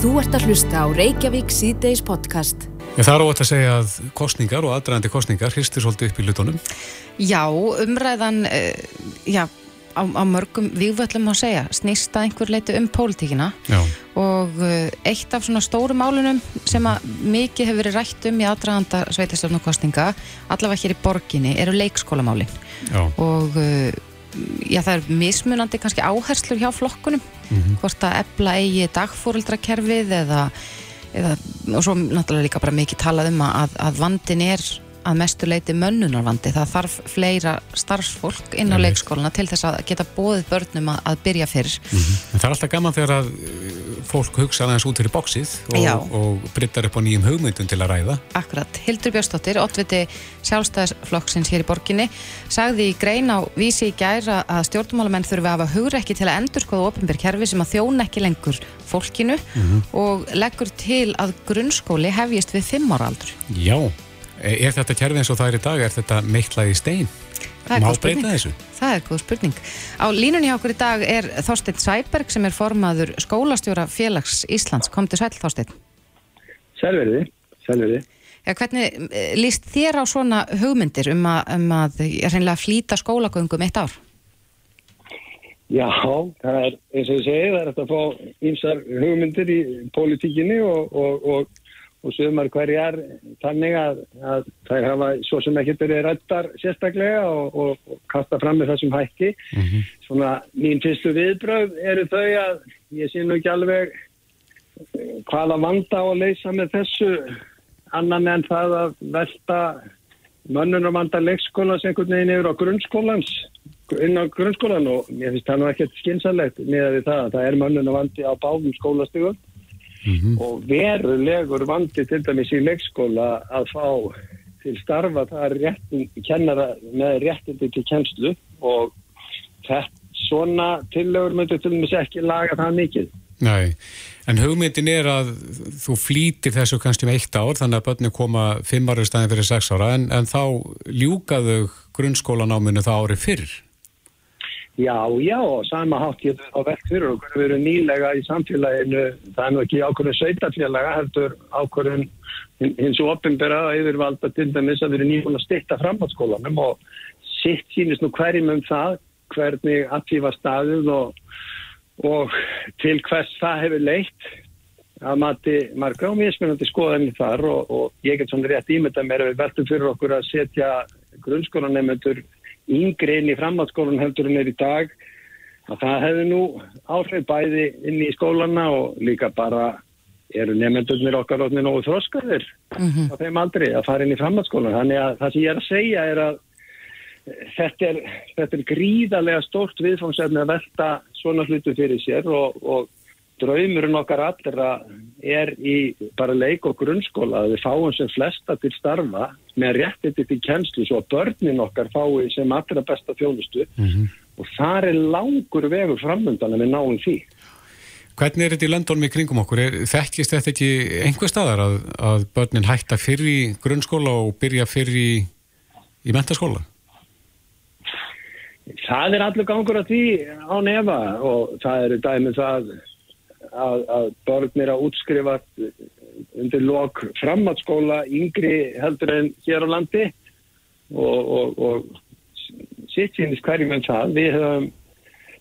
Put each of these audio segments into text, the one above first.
Þú ert að hlusta á Reykjavík síðdeis podcast. Ég þarf óvægt að segja að kostningar og aðdraðandi kostningar hristir svolítið upp í lutonum. Já, umræðan, uh, já, á, á mörgum vývöllum má segja, snýst að einhver leiti um pólitíkina Já. og uh, eitt af svona stóru málunum sem að mikið hefur verið rætt um í aðdraðanda sveitastöfnukostninga, allavega hér í borginni, eru leikskólamálin Já. og uh, já, það er mismunandi kannski áherslur hjá flokkunum, hvort að ebla eigi dagfóreldrakerfið eða, eða, og svo náttúrulega líka bara mikið talað um að, að vandin er að mestu leiti mönnunarvandi. Það þarf fleira starfsfólk inn á Einmitt. leikskóluna til þess að geta bóðið börnum að, að byrja fyrir. En það er alltaf gaman þegar að uh, fólk hugsa aðeins út fyrir bóksið og, og bryttar upp á nýjum hugmyndum til að ræða. Akkurat, Hildur Björnsdóttir, oddviti sjálfstæðisflokksins hér í borginni sagði í grein á vísi í gæra að stjórnmálamenn þurfi að hafa hugrekki til að endurskoða ofinbér kerfi sem að þjóna ekki lengur fólkinu og leggur til að grunnskóli hefjist við fimm ára aldur. Já. E- Er þetta kerfi eins og það er í dag? Er þetta meiklað í stein? Það er Má breyta þessu? Það er góð spurning. Á línunni hjá okkur í dag er Þorsteinn Sæberg sem er formaður skólastjóra félags Íslands. Komdu sæl Þorsteinn. Selveriði, selveriði. Ja, hvernig eh, líst þér á svona hugmyndir um að, um að reynilega flýta skólagöngum eitt ár? Já, það er eins og ég segi, það er hægt að fá ímsar hugmyndir í pólitíkinni og, og, og, og sögumar hverjar þannig að, að það hafa svo sem ekki verið rættar sérstaklega og, og, og kasta fram með þessum hætti. Svona mín fyrstu viðbröð eru þau að ég sé nú ekki alveg eh, hvaða vanda á að leysa með þessu annan en það að velta mönnunarvanda leikskólans einhvern veginn yfir á grunnskólans inn á grunnskólan og mér finnst það nú ekkert skynsalegt með við það að það er mönnunarvandi á báðum skólastögum og verulegur vandi til dæmis í leikskóla að fá til starfa það réttin, kennara með réttindi til kennslu og þetta svona tillögur myndir til dæmis ekki laga það mikið. Nei. En hugmyndin er að þú flýtir þessu kannski um eitt ár þannig að börnir koma fimm ára í staðin fyrir sex ára en, en þá ljúkaðu grunnskólanáminu það ári fyrr. Já, já, sama hátt getur á vekt fyrir okkur. Við erum nýlega í samfélaginu, það er nú ekki ákvörðun sveitafélaga, heldur ákvörðun hin- hins og opinbera yfirvalda til dæmis að við erum nýbúin að styrta framhaldsskólanum og sitt sínist nú hverjum um það, hvernig var staðið og, og til hvers það hefur leitt að mati margra og mismunandi skoðanir þar og, og ég get svona rétt ímynda mér að við veltum fyrir okkur að setja grunnskólanemendur yngri inn í framhaldsskólan heldur en er í dag að það hefði nú áhrif bæði inn í skólana og líka bara eru nefndurnir okkar orðinir nógu þroskaðir á þeim aldrei að fara inn í framhaldsskólan þannig að það sem ég er að segja er að þetta er, þetta er gríðarlega stórt viðfóngsefni að velta svona hlutu fyrir sér og, og draumurinn okkar allra er í bara leik og grunnskóla að við fáum sem flesta til starfa með réttiti til kennslu svo að börnin okkar fái sem allra besta þjónustu og þar er langur vegur framöndan að við náum því. Hvernig er þetta í löndunum í kringum okkur? Er, þekkist þetta ekki einhver staðar að, að börnin hætta fyrr í grunnskóla og byrja fyrr í, í mentaskóla? Það er allur gangur að því á nefa og það eru dæmið það að, að börn er að útskrifa undir lok framhaldsskóla yngri heldur en hér á landi og, og, og sitt sínist hverjum en það. Við höfum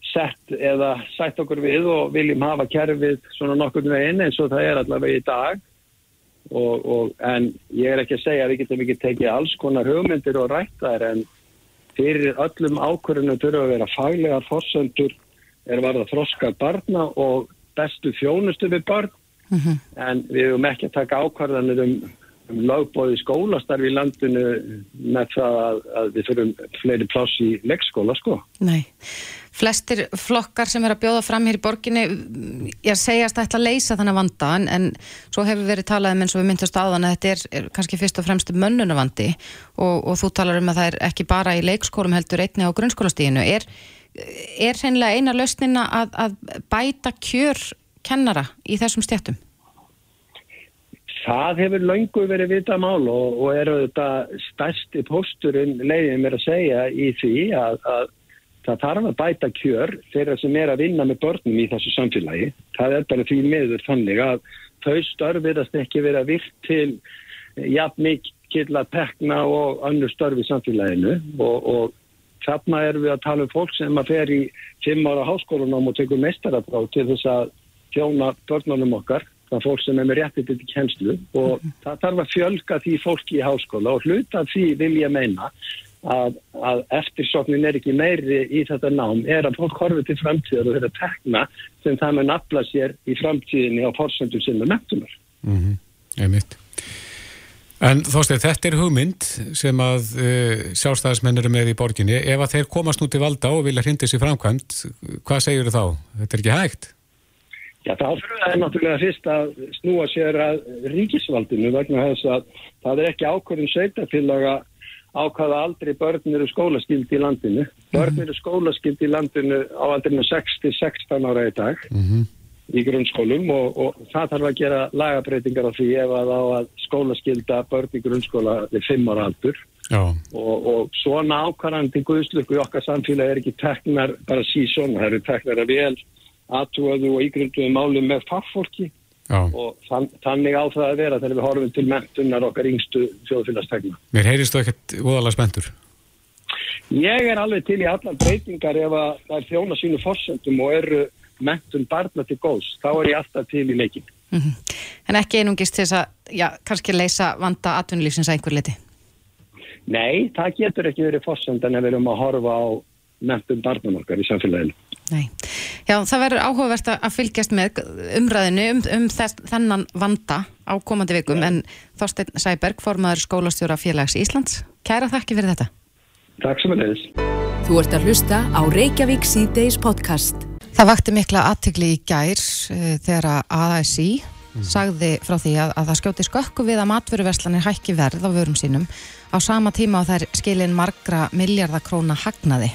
sett eða sætt okkur við og viljum hafa kerfið svona nokkur veginn eins og það er allavega í dag og, og, en ég er ekki að segja að við getum ekki tekið alls konar hugmyndir og rættar en fyrir öllum ákvörðunum þurfa að vera faglegar fórsöndur er varða þroska barna og bestu þjónustu við barn en við höfum ekki að taka ákvarðanir um, um lögbóði skólastarfi í landinu með það að, að við þurfum fleiri pláss í leikskóla sko. Nei. Flestir flokkar sem er að bjóða fram hér í borginni ég segjast að leysa þannig vanda en, en svo hefur verið talað um eins og við myndast áðan að þetta er, er kannski fyrst og fremst mönnunavandi og, og þú talar um að það er ekki bara í leikskólum heldur einni á grunnskólastíðinu er, er hreinlega eina lausnina að, að bæta kjör kennara í þessum stjættum? Það hefur löngu verið vita mál og, og eru þetta stærsti pósturinn leiðin mér að segja í því að, að það þarf að bæta kjör þeirra sem er að vinna með börnum í þessu samfélagi. Það er bara því miður þannig að þau störfiðast ekki verið að virk til jafn mikil að tekna og önnur störfi samfélaginu og, og þarna erum við að tala um fólk sem að fer í fimm ára háskólanum og tekur mestarafrá til þess að tjóna börnunum okkar, það er fólk sem er með réttið til kjenslu og mm -hmm. það þarf að fjölga því fólki í háskóla og hluta því vil ég meina að, að eftirsoknin er ekki meiri í þetta nám er að fólk horfið til framtíðar og þetta tekna sem það með nafla sér í framtíðinni á fórsöndu sinna mentunar. Mm -hmm. Ég mitt. En þóstið, þetta er hugmynd sem að uh, sjálfstæðismenn eru með í borginni. Ef að þeir komast nú til valda og vilja hrindis í framkvæmt, hvað segir þá? Þetta er ekki hægt? Já, þá fyrir það náttúrulega fyrst að snúa sér að ríkisvaldinu vegna þess að það er ekki ákvörðin sveitafélaga ákvaða aldrei börn eru skólaskild í landinu. Börn eru skólaskild í landinu á aldrei 6-16 ára í dag. Mm -hmm í grunnskólum og, og það þarf að gera lagabreitingar á því ef að á að skólaskilda börn í grunnskóla við fimm ára aldur og, og svona ákvarðandi guðslöku í okkar samfélag er ekki teknar bara síðan, það eru teknar að vel aðtúaðu og ígrunduðu málu með fagfólki Já. og þann, þannig á það að vera þegar við horfum til mentunar okkar yngstu þjóðfélagstegna. Mér heyrist þú ekkert úðalega spentur? Ég er alveg til í allar breytingar ef að það er þjóna sínu fórsendum og eru mentun barna til góðs, þá er ég alltaf til í leikin. Mm -hmm. En ekki einungist til þess að, já, kannski leysa vanda atvinnulífsins að einhver liti? Nei, það getur ekki verið fórsendan ef við erum að horfa á mentun barnan okkar í samfélaginu. Nei, já, það verður áhugavert að fylgjast með umræðinu um, um þess, þennan vanda á komandi vikum, ja. en Þorstein Sæberg, formadur skólastjóra félags Íslands, kæra þakki fyrir þetta. Takk sem að leiðis. Þú ert að hlusta á Reykjavík C-Days podcast. Það vakti mikla aðtegli í gær uh, þegar að ASI mm. sagði frá því að, að það skjóti skökku við að matveruverslanir hækki verð á vörum sínum á sama tíma á þær skilin margra miljardakróna hagnaði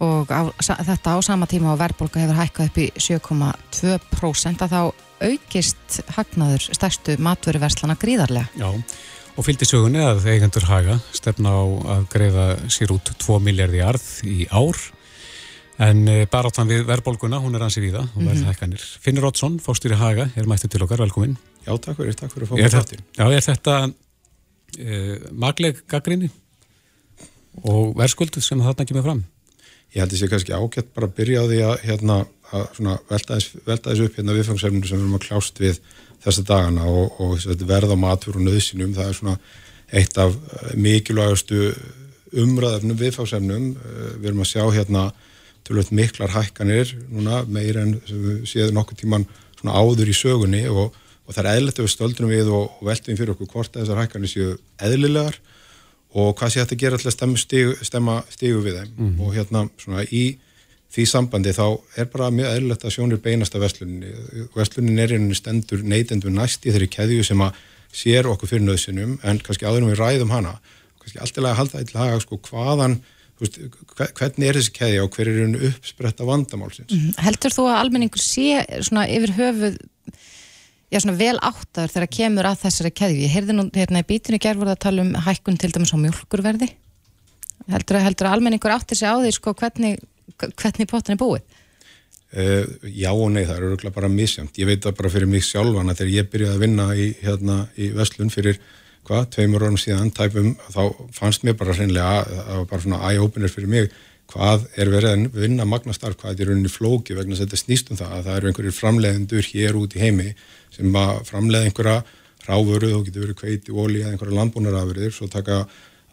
og á, þetta á sama tíma á verðbólka hefur hækkað upp í 7,2% að þá aukist hagnaður stærstu matveruverslana gríðarlega. Já, og fylgdi sögunni að eigendur haga stefna á að greiða sér út 2 miljardi arð í ár En eh, baráttan við verðbólguna, hún er ansið í það og verð hækkanir. Mm -hmm. Finnur Oddsson, fórstýri Haga, er mættið til okkar, velkomin. Já, takk fyrir, takk fyrir að fá mig þáttir. Já, er þetta uh, magleg gaggrinni og verðskuldu sem þarna kemur fram? Ég held að það sé kannski ágætt bara að byrja á því að, hérna, að velta þess upp hérna viðfangsefninu sem við erum að klást við þessa dagana og, og verða matur og nöðsinum, það er svona eitt af mikilvægastu umræðafnum viðfangsefnum. Við erum að sjá hérna tölvöld miklar hækkanir núna meir en við séum nokkur tíman svona áður í sögunni og, og það er eðlert að við stöldrum við og, og veltum fyrir okkur hvort að þessar hækkanir séu eðlilegar og hvað sé þetta að gera stemma stígu, stemma stígu við þeim mm. og hérna svona í því sambandi þá er bara mjög eðlert að sjónir beinast af vestluninni vestlunin er einhvern stendur neytendur næst í þeirri keðju sem að sér okkur fyrir nöðsunum en kannski áðurum við ræðum hana kannski að halda eitthvað sko hvaðan hvernig er þessi keðja og hver er henni uppspretta vandamálsins? Mm, heldur þú að almenningur sé svona yfir höfuð já svona vel áttaður þegar kemur að þessari keðju? Ég heyrði nú hérna í bítinu gerður að tala um hækkun til dæmis á mjölkurverði heldur, heldur að almenningur áttir sig á því sko hvernig, hvernig potin er búið? Uh, já og nei, það eru bara misjamt. Ég veit það bara fyrir mig sjálfan að þegar ég byrjaði að vinna í, hérna, í Vestlun fyrir hvað, tveimur orðum síðan tæpum, þá fannst mér bara hreinlega að það var bara svona eye-opener fyrir mig. Hvað er verið að vinna magnastarf, hvað er í rauninni flóki vegna að þetta snýst um það að það eru einhverjir framleiðendur hér út í heimi sem að framleiða einhverja ráfuru, þá getur verið kveiti, óli eða einhverja landbúnarafurðir, svo taka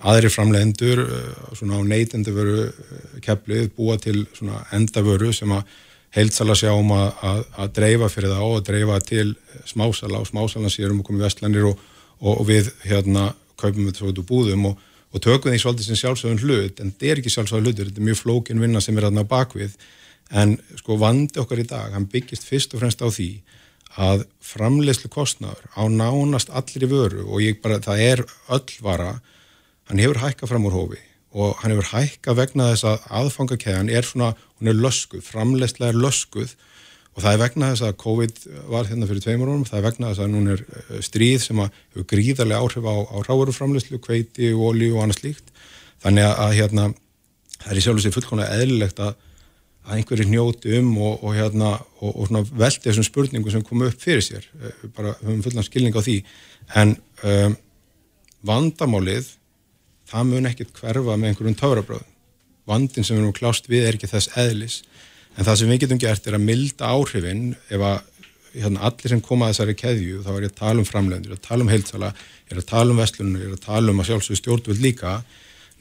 aðri framleiðendur eh, svona á neytendavöru eh, keflið, búa til svona endavöru sem að heilsala sjáum að, að, að dreifa fyrir það og að dreifa til smásala og smásalan sérum og komið vestlanir og og, og við hérna kaupum þetta út úr búðum og, og tökum því svolítið sem sjálfsögum hlut en þetta er ekki sjálfsögum hlutur, þetta er mjög flókin vinna sem er aðna bakvið en sko vandi okkar í dag, hann byggist fyrst og fremst á því að framlegslu kostnaður á nánast allir vöru og ég bara, það er öll vara, hann hefur hækkað fram úr hófi og hann hefur hækkað vegna þess að aðfangakæðan er svona, hún er löskuð, framlegslega er löskuð og það er vegna þess að COVID var hérna fyrir tveimur árum, það er vegna þess að núna er eh, stríð sem hefur gríðarlega áhrif á, á ráðuruframleyslu, kveiti, óli og annað slíkt. Þannig að hérna það er í sjálf og sér fullkonlega eðlilegt að, að einhverju njóti um og, og, hérna, og, og veldi þessum spurningum sem komu upp fyrir sér. Eh, bara höfum fullan skilning á því. En um, vandamálið það mun ekkit hverfa með einhverjum tárabröðum vandin sem við erum klást við er ekki þess eðlis en það sem við getum gert er að milda áhrifin. Ef að hérna, allir sem koma að þessari keðju, þá er ég að tala um framlendur, ég er að tala um heilsala, ég er að tala um vestlunum, ég er að tala um að sjálfsögur stjórnvöld líka,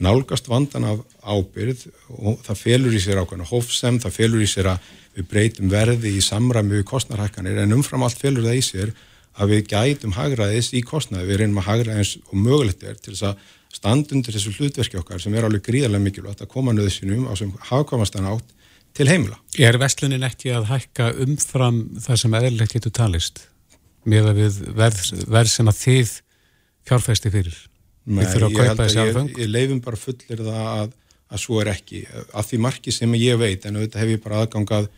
nálgast vandan af ábyrð og það felur í sér ákveðna hófsem, það felur í sér að við breytum verði í samræmi við kostnarhækkanir en umfram allt felur það í sér að við gætum hagraðis í kostnaði, við reynum að hagraðis og mögulegt er til þess að standundir þessu hlutverki okkar sem er alveg gríðarlega mikilvægt að koma nöðsynum á sem hafkvæmastan átt til heimila. Er vestlunin ekki að hækka umfram það sem eðlilegt getur talist með að við verð, verð sem að þið fjárfæsti fyrir? Nei, ég held að ég, ég leifum bara fullir það að, að svo er ekki að því marki sem ég veit en auðvitað hef ég bara aðgangað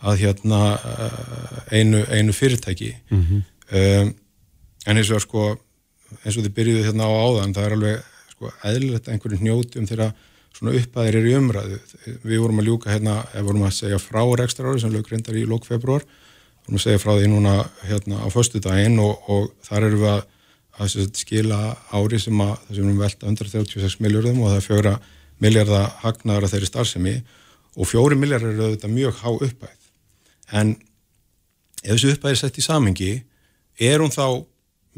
að hérna eh, einu, einu fyrirtæki mm -hmm. um, en eins og sko eins og þið byrjuðu hérna á áðan það er alveg sko eðlilegt að einhverju hnjótum þegar svona uppæðir er í umræðu. Við vorum að ljúka hérna, ef vorum að segja frá rekstra ári sem lög reyndar í lók februar, vorum að segja frá því núna hérna á förstu daginn og, og þar erum við að, að skila ári sem að það sem við velta 136 miljardum og það er fjóra miljardar hagnaðar að þeirri starfsemi og fjóri miljardar eru auðvitað mjög há uppæð. En ef þessu uppæð er sett í samengi, er hún þá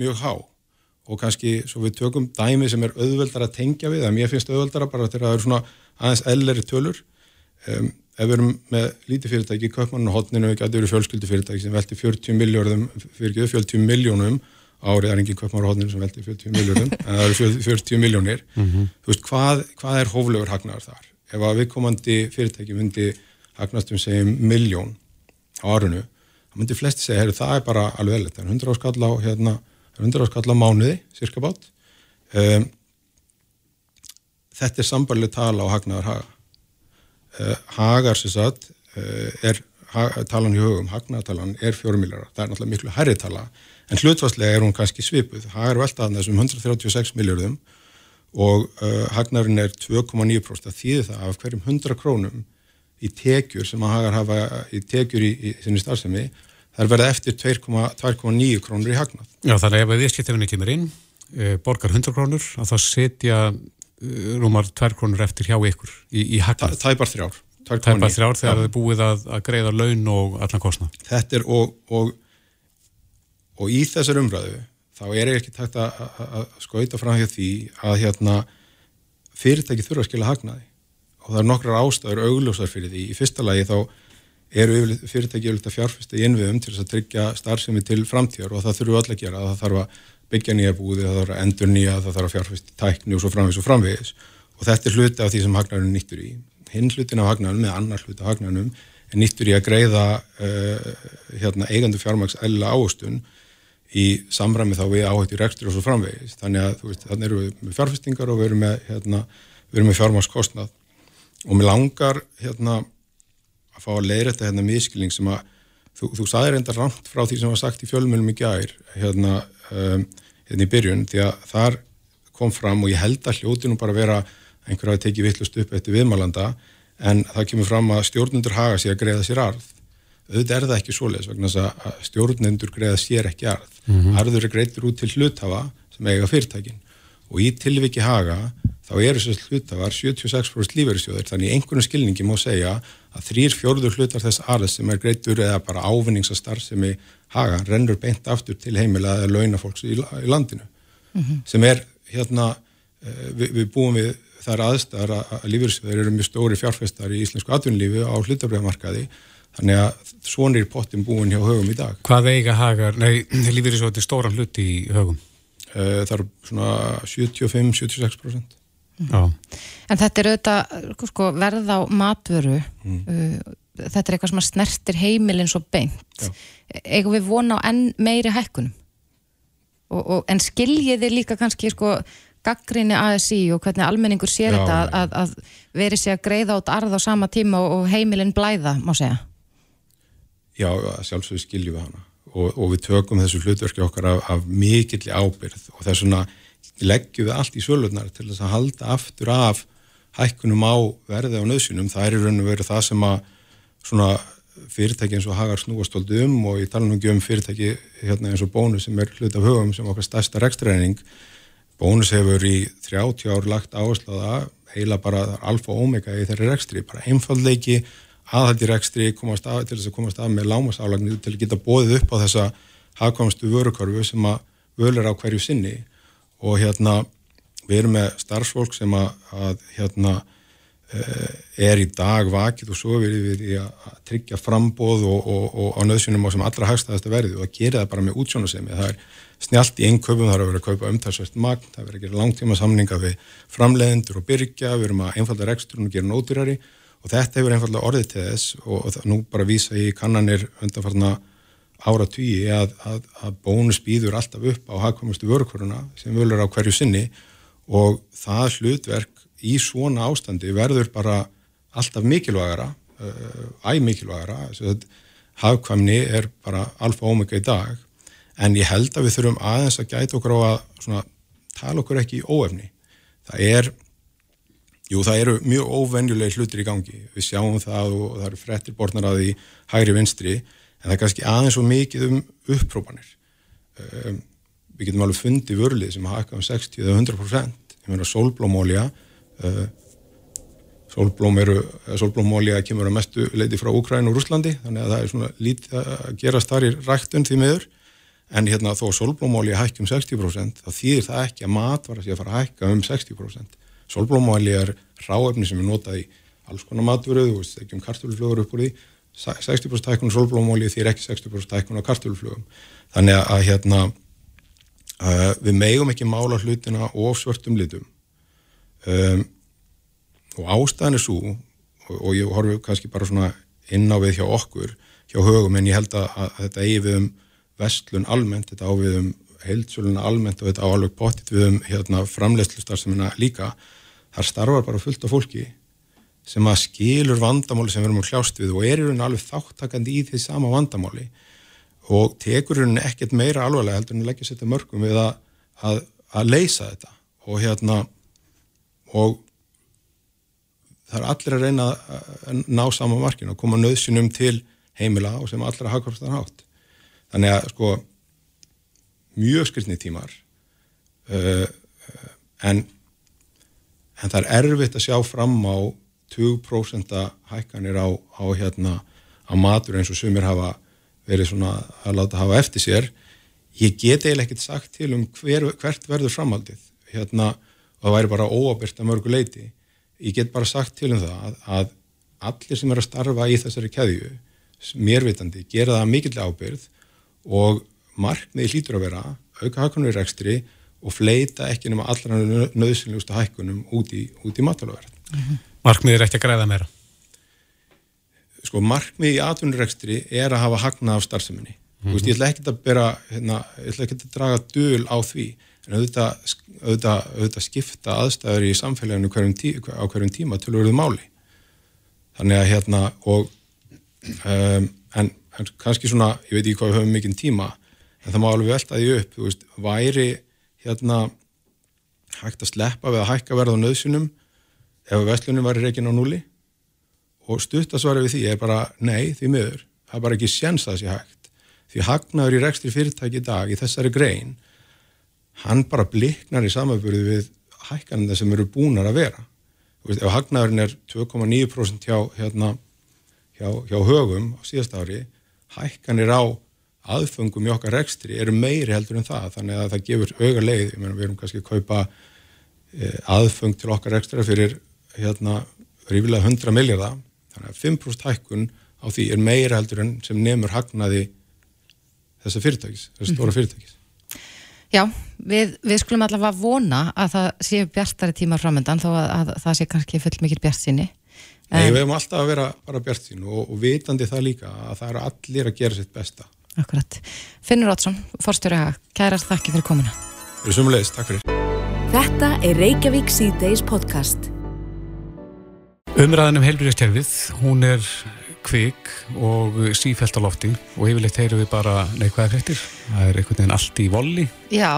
mjög há? Og kannski svo við tökum dæmi sem er auðveldar að tengja við, að mér finnst auðveldara bara þegar það eru svona aðeins elleri tölur um, ef við erum með lítið fyrirtæki í köpmann og hodninu, við gætu verið fjölskyldu fyrirtæki sem velti 40 miljónum fyrir ekki 40 miljónum árið, það er engin köpmann og hodninu sem velti 40 miljónum en það eru 40 miljónir mm -hmm. þú veist, hvað, hvað er hóflegur hagnaðar þar? Ef að viðkomandi fyrirtæki myndi hagnast um segjum miljón á árunu, þá myndi flesti segja, það er bara alveg eðlert, það er 100 áskall á 100 áskall á mánuði, cirka bát. Um, þetta er sambarlega tala á hagnaðar haga. Uh, hagar sem sagt uh, er ha talan í hugum, hagnaðartalan er fjórumiljar, það er náttúrulega miklu herri tala en hlutvarslega er hún kannski svipuð. Hagar veltaðan þessum 136 miljardum og uh, hagnaðurinn er 2,9% því það af hverjum 100 krónum í tekjur sem að hagar hafa í tekjur í, í sinni starfsemi það er verið eftir 2,9 krónur í hagnað. Já, þannig ef viðskiptefinni kemur inn, e, borgar 100 krónur, að þá setja e, rúmar 2 krónur eftir hjá ykkur í, í hagnað. Það er bara þrjár. Það er bara þrjár þegar það er búið að, að greiða laun og allan kostna. Þetta er og, og, og í þessar umræðu þá er ekki tægt að, að skoita fram hér því að hérna, fyrirtæki þurfa að skila hagnaði og það er nokkrar ástæður augljósar fyrir því. Í fyrsta lagi þá eru fyrirtæki yfirleitt að fjárfesta í innviðum til þess að tryggja starfsemi til framtíðar og það þurfu öll að gera, það þarf að byggja nýja búði, það þarf að endur nýja, það þarf að fjárfesta í tækni og svo framvegis og framvegis og þetta er hluti af því sem hagnarinn nýttur í. Hinn hlutin af hagnarinn með annar hluti af hagnarinn er nýttur í að greiða uh, hérna, eigendu fjármaks eðla ástun í samræmi þá við áhættu rekstur og svo framvegis. Þannig að veist, þannig eru við með fjárfestingar og við erum með, hérna, með fjármakskostnað og mér langar hérna að fá að leira þetta hérna miskilning sem að þú, þú saði reynda rámt frá því sem var sagt í fjölmjölum í gær hérna, um, hérna í byrjun því að þar kom fram og ég held að hljóti nú bara vera einhverja að tekið vittlust upp eftir viðmálanda en það kemur fram að stjórnundur haga sér að greiða sér arð. Auðvitað er það ekki svoleiðis vegna að stjórnundur greiða sér ekki arð. Mm -hmm. arður er greitur út til hluthafa sem eiga fyrirtækin. Og í tilviki haga þá eru þess hlutafar 76% lífeyrisjóðir þannig einhvern skilningi má segja að þrýr fjórður hlutar þess aðeins sem er greitur eða bara ávinningsastar sem í haga rennur beint aftur til heimila eða launafólks í, í landinu mm -hmm. sem er hérna uh, við, við búum við þar aðstæðar að, að lífeyrisjóðir eru mjög stóri fjárfestar í íslensku atvinnulífi á hlutafræðamarkaði þannig að svonir pottin búin hjá högum í dag Hvað eiga hagar, nei, lífeyrisjóðir stóran hluti í högum? Uh, það eru svona 75-76% Já. En þetta er auðvitað sko, verð á matvöru mm. uh, þetta er eitthvað sem snertir heimilin svo beint. Eigum við vona á enn meiri hækkunum? Og, og, en skiljiði líka kannski sko gaggrinni ASI og hvernig almenningur sér já, þetta að, að, að veri sér að greiða át arð á sama tíma og, og heimilin blæða, má segja? Já, sjálfsögur skiljum við hana. Og við tökum þessu hlutverki okkar af, af mikill ábyrð og það er svona leggjum við allt í sölurnar til þess að halda aftur af hækkunum á verði á nöðsynum, það er í raun og veru það sem að svona fyrirtæki eins og Hagar snúastóldu um og ég tala nú ekki um fyrirtæki hérna eins og Bónus sem er hlut af hugum sem okkar stærsta rekstræning Bónus hefur í 30 ár lagt áherslaða heila bara alfa og omega í þeirri rekstri, bara einfallleiki aðhaldi rekstri komast af til þess að komast af með lámasálagnir til að geta bóðið upp á þessa hafkvæmstu vörukorfu sem að völur á hverju sinni og hérna við erum með starfsfólk sem að, að hérna Eh, er í dag vakið og svo verið við í að tryggja frambóð og, og, og á nöðsynum á sem allra hagstæðast að verði og að gera það bara með útsjónasemi það er snjált í einköpum, það er að vera að kaupa umtalsvært magn, það er að vera að gera langtíma samninga við framleiðendur og byrkja við erum að einfalda reksturinn og gera nótýrari og þetta hefur einfalda orðið til þess og, og nú bara vísa í kannanir undanfarna ára tugi að, að, að bónus býður alltaf upp á hagkomustu vörukvöruna sem völur á hverju sinni og það hlutverk í svona ástandi verður bara alltaf mikilvægara uh, æg mikilvægara. Hafkvæmni er bara alfa ómega í dag. En ég held að við þurfum aðeins að gæta okkur á að svona, tala okkur ekki í óefni. Það er jú það eru mjög óvenjulegi hlutir í gangi. Við sjáum það og það eru frettir borðnar að því hægri vinstri en það er kannski aðeins og mikið um upprópanir um, við getum alveg fundið vörlið sem haka um 60-100% ég meina sólblómólja Eh, sólblóm eru, sólblómólja kemur að mestu leiti frá Úkræn og Rúslandi þannig að það er svona lítið að gerast þar í ræktun því miður. En hérna þó sólblómólja hækki um 60% þá þýðir það ekki að mat var að sé að fara að hækka um 60% sólblómólja er ráefni sem er notað í alls konar matvöruð, þú veist ekki um kartúluflugur upp úr því 60% hækkun sólblómólja þýr ekki 60% hækkun á kartúluflugum þannig að hérna uh, við megum ekki mála hlutina of svörtum litum. Um, og ástæðan er svo og, og ég horfi kannski bara svona inn á við hjá okkur, hjá högum en ég held að, að þetta eigi við um vestlun almennt, þetta á við um heilsöluna almennt og þetta á alveg pottit við um hérna, framlegslustarfsemina líka. Þar starfar bara fullt af fólki sem að skilur vandamáli sem við erum að kljást við og er í rauninu alveg þáttakandi í því sama vandamáli og tekur í rauninu ekkert meira alvarlega heldur en leggja sér þetta mörgum við að, að, að leysa þetta. Og hérna og það er allir að reyna að ná sama markinu og koma nöðsynum til heimila og sem allra hagkvæmstan hátt. Þannig að sko mjög skiltni tímar uh, en en það er erfitt að sjá fram á 20% hækkanir á, á hérna á matur eins og sumir hafa verið svona að láta hafa eftir sér. Ég get eiginlega ekkert sagt til um hver, hvert verður framhaldið. Hérna og það væri bara óabyrt að mörgu leiti ég get bara sagt til um það að, að allir sem er að starfa í þessari keðju mérvitandi gera það mikill ábyrð og markmiði hlýtur að vera auka hækkunum í rekstri og fleita ekki nema allra nöðsynlegustu hækkunum út í, í matalverð mm -hmm. Markmiði er ekki að græða meira? Sko markmiði í atvinnurekstri er að hafa hagnað af starfseminni mm -hmm. ég ætla ekki að bera hérna, ég ætla ekki að draga döl á því en auðvitað, auðvitað, auðvitað skipta aðstæður í samfélaginu hverjum tí, á hverjum tíma til að verða máli þannig að hérna og um, en, en kannski svona, ég veit ekki hvað við höfum mikinn tíma en það má alveg velta því upp veist, væri hérna hægt að sleppa við að hækka verða á nöðsunum ef vestlunum væri reikin á núli og stuttasvarið við því er bara nei, því miður, það er bara ekki séns að það sé hægt. Því hagnaður í rekstri fyrirtæki í dag í þessari grein hann bara bliknar í samafbyrðu við hækkananda sem eru búnar að vera. Veist, ef hagnaðurinn er 2,9% hjá, hérna, hjá, hjá högum á síðast ári hækkanir á aðfengum í okkar rekstri eru meiri heldur en það. Þannig að það gefur auga leið. Meina, við erum kannski að kaupa eh, aðfeng til okkar ekstra fyrir hérna rífilega 100 miljardar þannig að 5% hækkun á því er meira heldur en sem nefnur hagnaði þessa fyrirtækis, þessa stóra mhm. fyrirtækis Já, við, við skulum allavega vona að það séu bjartari tímar framöndan þó að, að það sé kannski full mikil bjart síni. Nei, við hefum alltaf að vera bara bjart sín og, og vitandi það líka að það eru allir að gera sitt besta. Akkurat. Finnur Ótsson, forstjóri að kærast þakki fyrir komuna. Það sumulegist, takk fyrir. Þetta er Reykjavík C-Days podcast. Umræðan um heilbríðastjærfið, hún er kvik og sífælt á lofti og yfirleitt heyru við bara neikvæða fréttir það er einhvern veginn allt í volli Já,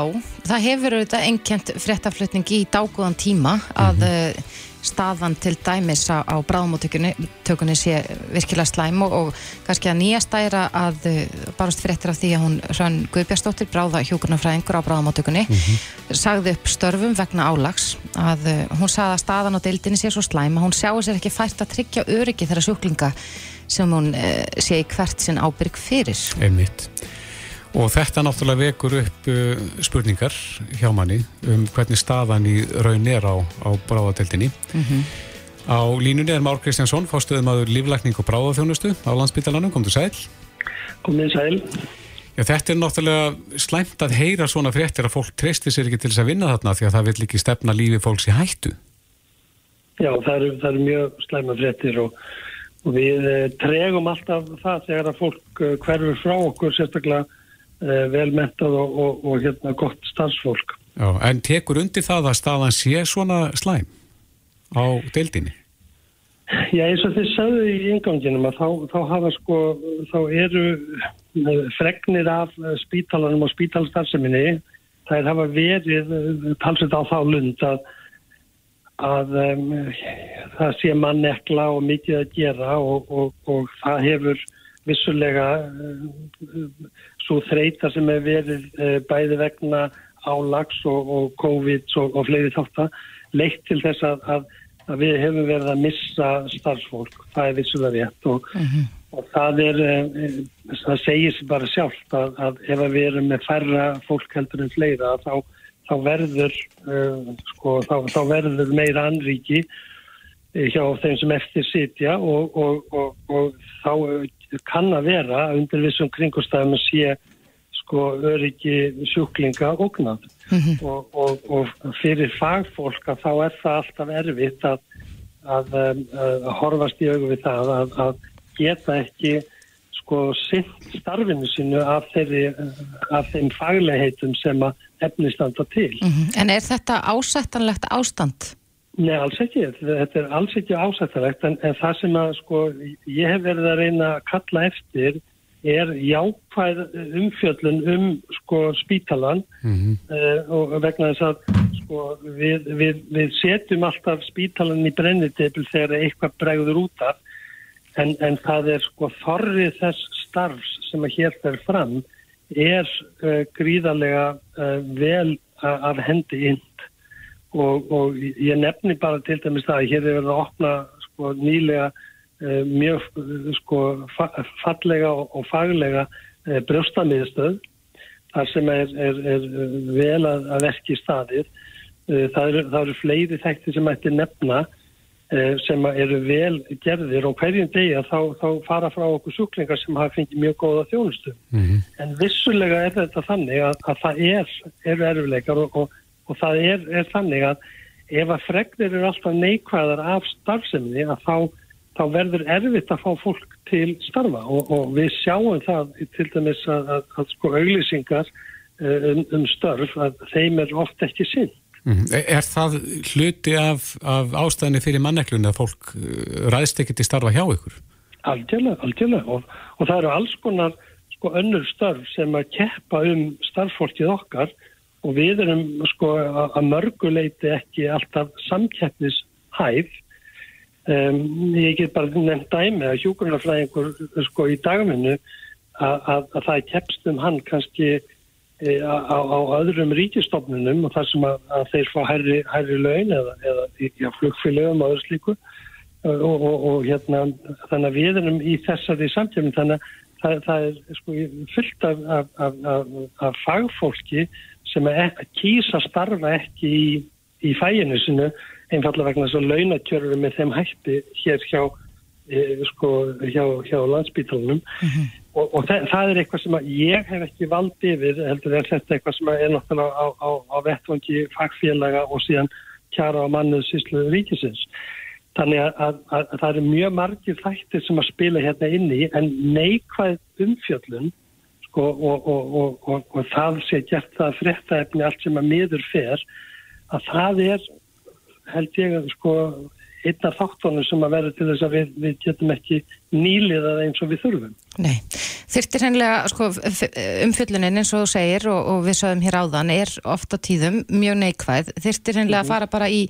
það hefur auðvitað ennkjent fréttaflutning í dágóðan tíma að mm -hmm. Staðan til dæmis á, á bráðmóttökunni sé virkilega slæm og, og kannski að nýja stæra að uh, barast fréttir af því að hún Hrönn Guðbjörnsdóttir, bráða hjókunarfræðingur á bráðmóttökunni, mm -hmm. sagði upp störfum vegna álags að uh, hún sagði að staðan á deildinni sé svo slæm að hún sjáu sér ekki fært að tryggja öryggi þeirra sjúklinga sem hún uh, sé í hvert sinn ábyrg fyrir. Einmitt. Og þetta náttúrulega vekur upp uh, spurningar hjá manni um hvernig staðan í raun er á, á bráðateldinni. Mm -hmm. Á línunni er Már Kristjánsson, fástuðum aður líflækning og bráðaþjónustu á landsbytalanum. Komdu sæl. Komdu sæl. Já, þetta er náttúrulega slæmt að heyra svona fréttir að fólk treystir sér ekki til þess að vinna þarna því að það vil ekki stefna lífi fólks í hættu. Já, það eru, það eru mjög slæma fréttir og, og við eh, tregum alltaf það þegar að fólk eh, hverfur frá okkur sérstaklega velmentað og, og, og hérna gott starfsfólk. Já, en tekur undir það að staðan sé svona slæm á deildinni? Já, eins og þið sagðu í inganginum að þá, þá hafa sko, þá eru eh, fregnir af eh, spítalanum og spítalstarfseminni, það hafa verið talsveit á þá lund að, að um, það sé mannekla og mikið að gera og, og það hefur vissulega svo þreita sem er verið uh, bæði vegna álags og, og COVID og, og fleiri þáttar leitt til þess að, að, að við hefum verið að missa starfsfólk, það er vissulega rétt og, uh mhm. -huh. og það er uh, það segir sér bara sjálft að, að ef við erum með færra fólk heldur en fleira þá, þá verður sko, þá, þá verður meira anríki hjá þeim sem eftir sitja og þá kann að vera undir vissum kringustæðum að sé sko öryggi sjúklinga ógnað mm -hmm. og, og, og fyrir fagfólk að þá er það alltaf erfitt að, að, að, að horfast í augu við það að, að geta ekki sko sitt starfinu sínu af, þeirri, af þeim faglegheitum sem að efnistanda til. Mm -hmm. En er þetta ásættanlegt ástand? Nei, alls ekki. Þetta er alls ekki ásættalegt en, en það sem að sko ég hef verið að reyna að kalla eftir er jákvæð umfjöllun um sko spítalan mm -hmm. uh, og vegna þess að sko við, við, við setjum alltaf spítalan í brennitebil þegar eitthvað bregður út af en, en það er sko þorrið þess starfs sem að hér fer fram er uh, gríðarlega uh, vel af hendi inn og, og ég nefni bara til dæmis það að hér er verið að opna sko, nýlega uh, mjög sko, fa fallega og, og faglega uh, brjóstamiðstöð þar sem er, er, er vel að, að verki staðir. Uh, það, eru, það eru fleiri þekti sem ætti nefna sem eru vel gerðir og hverjum degi að þá, þá fara frá okkur sjúklingar sem hafa fengið mjög góða þjónustu. Mm -hmm. En vissulega er þetta þannig að, að það er, eru erfileikar og, og og það er, er þannig að ef að fregnir eru alltaf neikvæðar af starfseminni að þá, þá verður erfitt að fá fólk til starfa og, og við sjáum það til dæmis að, að, að sko auglýsingar eh, um, um störf að þeim er oft ekki sinn. Mm. Er það hluti af, af ástæðinni fyrir manneklunni að fólk eh, ræðst ekki til starfa hjá ykkur? Algjörlega, algjörlega og, og það eru alls konar sko önnur störf sem að keppa um starffólkið okkar og við erum sko að mörguleiti ekki alltaf samkeppnishæf. Um, ég get bara nefnt dæmi að hjókunarfræðingur sko í dagvinnu að, að, að það keppst um hann kannski e, á, á öðrum ríkistofnunum og þar sem að, að þeir fá hærri, hærri laun eða, eða já, flugfélögum og öðru slíku. Og, og, og hérna þannig að við erum í þessari samtjöfum þannig að það, það er sko fullt af, af, af, af fagfólki sem kýsa starfa ekki í, í fæinu sinu einfallega vegna þess að launakjörður með þeim hætti hér hjá, e, sko, hjá, hjá landsbítalunum mm -hmm. og, og það, það er eitthvað sem ég hef ekki vald yfir heldur er þetta eitthvað sem er náttúrulega á, á, á vettvangi fagfélaga og síðan kjara á mannuð síslu ríkisins. Þannig að, að, að, að það eru mjög margir þættir sem að spila hérna inni en neikvæð umfjöllun sko, og, og, og það sé gert það fréttaefni allt sem að miður fer að það er held ég að sko einna þáttónu sem að vera til þess að við, við getum ekki nýliðað eins og við þurfum. Nei, þurftir hennilega sko, umfyllunin eins og þú segir og, og við sögum hér áðan er ofta tíðum mjög neikvæð, þurftir hennilega að fara bara í,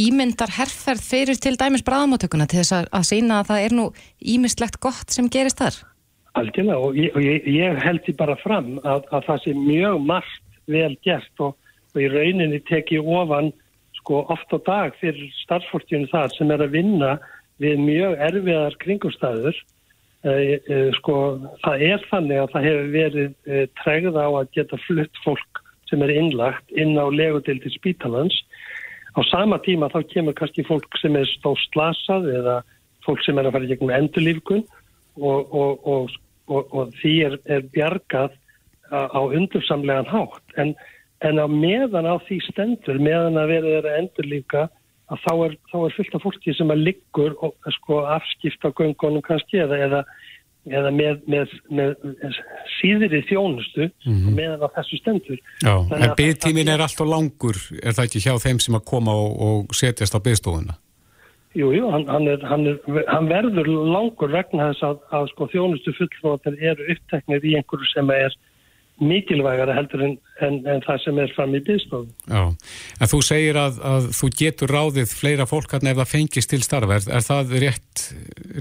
ímyndar herrferð fyrir til dæmis bráðamáttökuna til þess að, að sína að það er nú ímyndslegt gott sem gerist þar? Algjörlega og ég, ég, ég held því bara fram að, að það sé mjög margt vel gert og, og í rauninni teki ofan sko oft á dag fyrir starfsfólkjunum þar sem er að vinna við mjög erfiðar kringumstæður. E, e, sko það er þannig að það hefur verið e, tregða á að geta flutt fólk sem er innlagt inn á legudildi spítalans. Á sama tíma þá kemur kannski fólk sem er stóð slasað eða fólk sem er að fara í gegnum endurlífgun og, og, og, og því er, er bjargað á undursamlegan hátt en, en á meðan á því stendur meðan að verða þeirra endurlífka að þá er, þá er fullt af fólki sem að liggur og sko afskipta göngunum kannski eða, eða, eða með, með, með síðri þjónustu mm -hmm. meðan á þessu stendur. Já, en byggtímin er alltaf langur, er það ekki hjá þeim sem að koma og, og setjast á byggstofuna? Jú, jú, hann, hann, er, hann, er, hann verður langur vegna þess að, að sko, þjónustu fullflótar eru uppteknir í einhverju sem er mikilvægara heldur en, en, en það sem er fram í byggstofun. Já, en þú segir að, að þú getur ráðið fleira fólk hann ef það fengist til starfa. Er, er það rétt,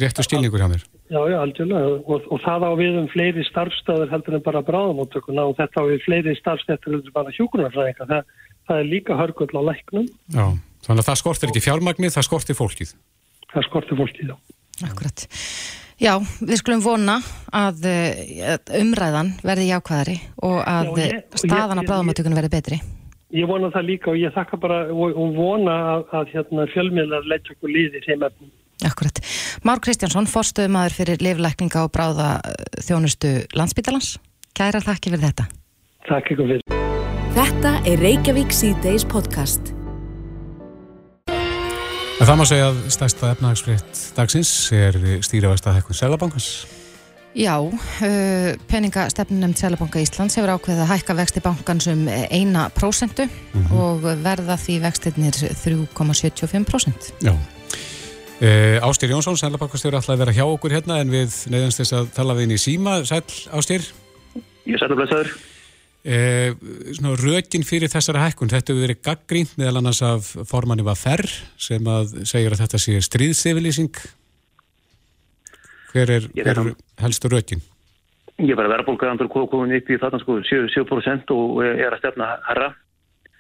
réttu stilningur hjá mér? Já, já, algjörlega og, og það á við um fleiri starfstöður heldur en bara bráðamóttökuna og þetta á við fleiri starfstöður heldur en bara hjúkunarfræðinga. Það, það er líka hörgull á læknum. Já, þannig að það skortir ekki fjármagnið, það skortir fólkið. Það skortir fólkið, já. Akkurat. Já, við skulum vona að eh, umræðan verði jákvæðari og að Já, ég, staðan á bráðamáttökunum verði betri. Ég vona það líka og ég þakka bara og, og vona að, að hérna, fjölmiðlar leggja okkur líði þeim efnum. Akkurat. Már Kristjánsson, forstöðumadur fyrir liflækninga og bráða þjónustu landsbytalans. Kæra þakki fyrir þetta. Takk ykkur fyrir. Þetta er Reykjavík C-Days podcast. En það má segja að stærsta efnahagsfrétt dagsins er stýrivægsta hekkun Sælabankans. Já, uh, peningastefnum nefnd Sælabanka Íslands hefur ákveðið að hækka vexti bankans um eina prósentu mm -hmm. og verða því vextinnir 3,75%. Já. Uh, Ástýr Jónsson, Sælabankastjóri, ætlaði að vera hjá okkur hérna en við neyðumst þess að tala við inn í síma. Sæl, Ástýr? Ég sæl að blæsaður. Eh, Rökin fyrir þessara hækkun, þetta hefur verið gaggrínt meðal annars af formanni var ferr sem að segja að þetta sé stríðsefylýsing. Hver er, hver er helstu rökin? Ég var að vera bólkaðandur komin upp í þarna sko 7% og er að stefna herra.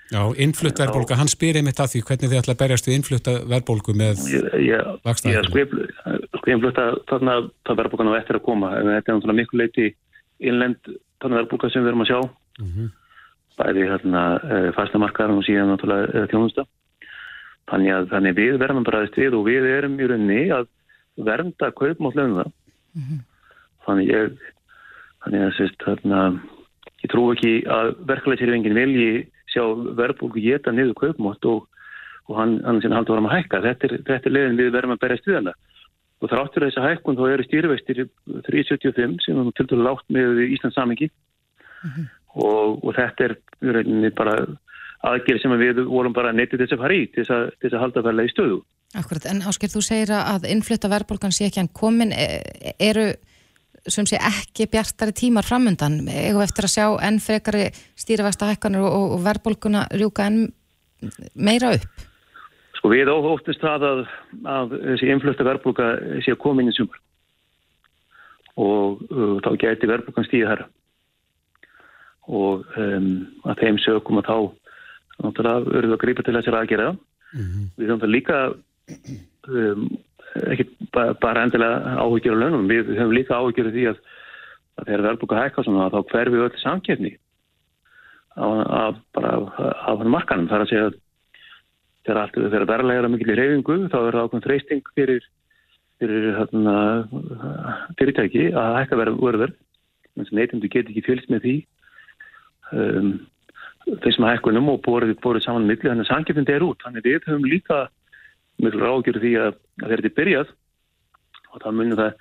Já, innflutta verðbólka, hann spyr einmitt að því hvernig þið ætla að berjast við innflutta verðbólku með vakstaðinu. Ég sko innflutta þarna verðbólkan á eftir að koma, þetta er náttúrulega miklu leiti innlend þarna verðbólka sem við erum að sjá mm -hmm. bæði hérna eh, fastamarkaðar og síðan náttúrulega þjónusta. Þannig að þannig við verðum bræðist við og við erum í rauninni að vernda kaupmátt lögum það mm -hmm. þannig ég þannig að sérst þarna ég trú ekki að verkefælisirvingin vilji sjá verðbólku geta niður kaupmátt og, og hann, hann sem haldur varum að hækka. Þetta er, þetta er leiðin við verðum að berjast við hana. Og þráttur þess að hækkun þá eru stýrivextir 375 sem er til dælu látt með Íslands samengi mm -hmm og, og þetta er bara aðgerð sem við vorum bara neytið þess að fara í til þess að, halda verðlega í stöðu. Akkurat, en Ásker, þú segir að innflytta verðbólgan sé ekki hann komin, e, eru sem sé ekki bjartari tímar framundan, eða eftir að sjá enn frekari stýrivægsta hækkanur og, og verðbólguna rjúka enn meira upp? Sko við óttist það að, að þessi innflytta verðbólga sé að koma inn í sumar og uh, þá geti verðbólgan stíða herra og um, að þeim sögum að þá náttúrulega verður við að grípa til þessar aðgerða. Mm -hmm. Við höfum það líka um, ekki bara endilega áhugjur á lögnum, við höfum líka áhugjur því að, að þegar verðbúka hækka svona þá hverfum við öll samkjöfni af bara hann markanum. Það er að segja að þegar allt þegar verðlega er að mikil í reyfingu þá er það ákveðin þreysting fyrir fyrir hérna fyrirtæki að hækka verður en sem neytundu getur ekki fylgst með því um, þessum hækkunum og borðið borið saman milli, þannig að sangjöfindi er út þannig við höfum líka miklu ráðgjörðu því að, að þetta er byrjað og það munum það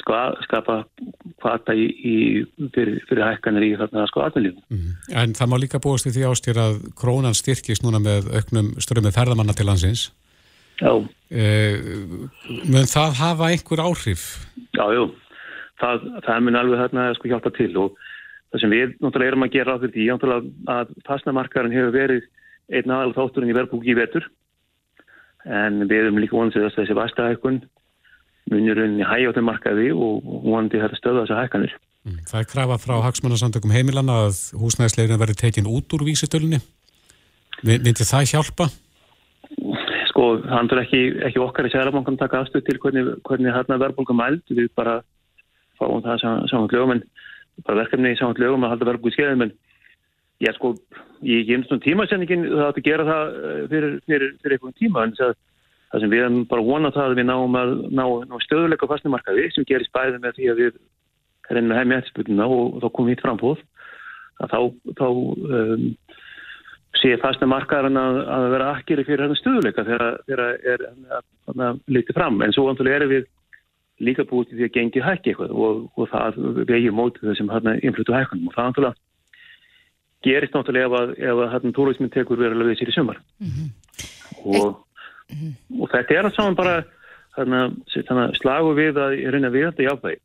ska, skapa hvata í, í, fyrir, fyrir hækkanir í þarna sko aðmjölífum. Mm. En það má líka búast í því ástyr að krónan styrkist núna með auknum strömmið ferðamanna til landsins Já eh, Mun það hafa einhver áhrif? Já, já, það, það mun alveg þarna sko hjálpa til og Það sem við náttúrulega erum að gera á því að fastnamarkaðin hefur verið einn aðal þátturinn í verðbúki í vetur en við erum líka vonandi þess að þessi vastahækkun munurinn í hægjátum markaði og vonandi þetta stöða þessar hækkanir. Mm, það er krafa frá hagsmannarsamtökum heimilana að húsnæðisleginu verði tekin út úr vísitölunni. Vindi það hjálpa? Sko, það er ekki, ekki okkar í Sælabankan taka afstöð til hvernig, hvernig hérna verðbólka mæld. Við bara fáum það saman lögum, en bara verkefni í saman lögum að halda verðbólku í skeiðum, en Já sko, ég gemst um tímasendingin það átti að gera það eh, fyrir, fyrir, fyrir einhvern tíma en það, það sem við erum bara vonað það að við náum að ná, ná stöðuleika fastnumarkaði sem gerist bæði með því að við reynum að hefði með eftirsputuna og þá komum við hitt frambóð að þá, þá um, sé fastnumarkaðan að, að vera akkeri fyrir stöðuleika þegar það er að liti fram. En svo vantulega erum við líka búið til því að gengi hækki eitthvað og, og það vegið mótið þessum influtu hækkunum og það vantulega gerist náttúrulega ef að, ef að hérna túrismin tekur verulega við sér í sumar mm -hmm. og, mm -hmm. og þetta er að saman bara hérna, slagu við að reyna við þetta jáfnveg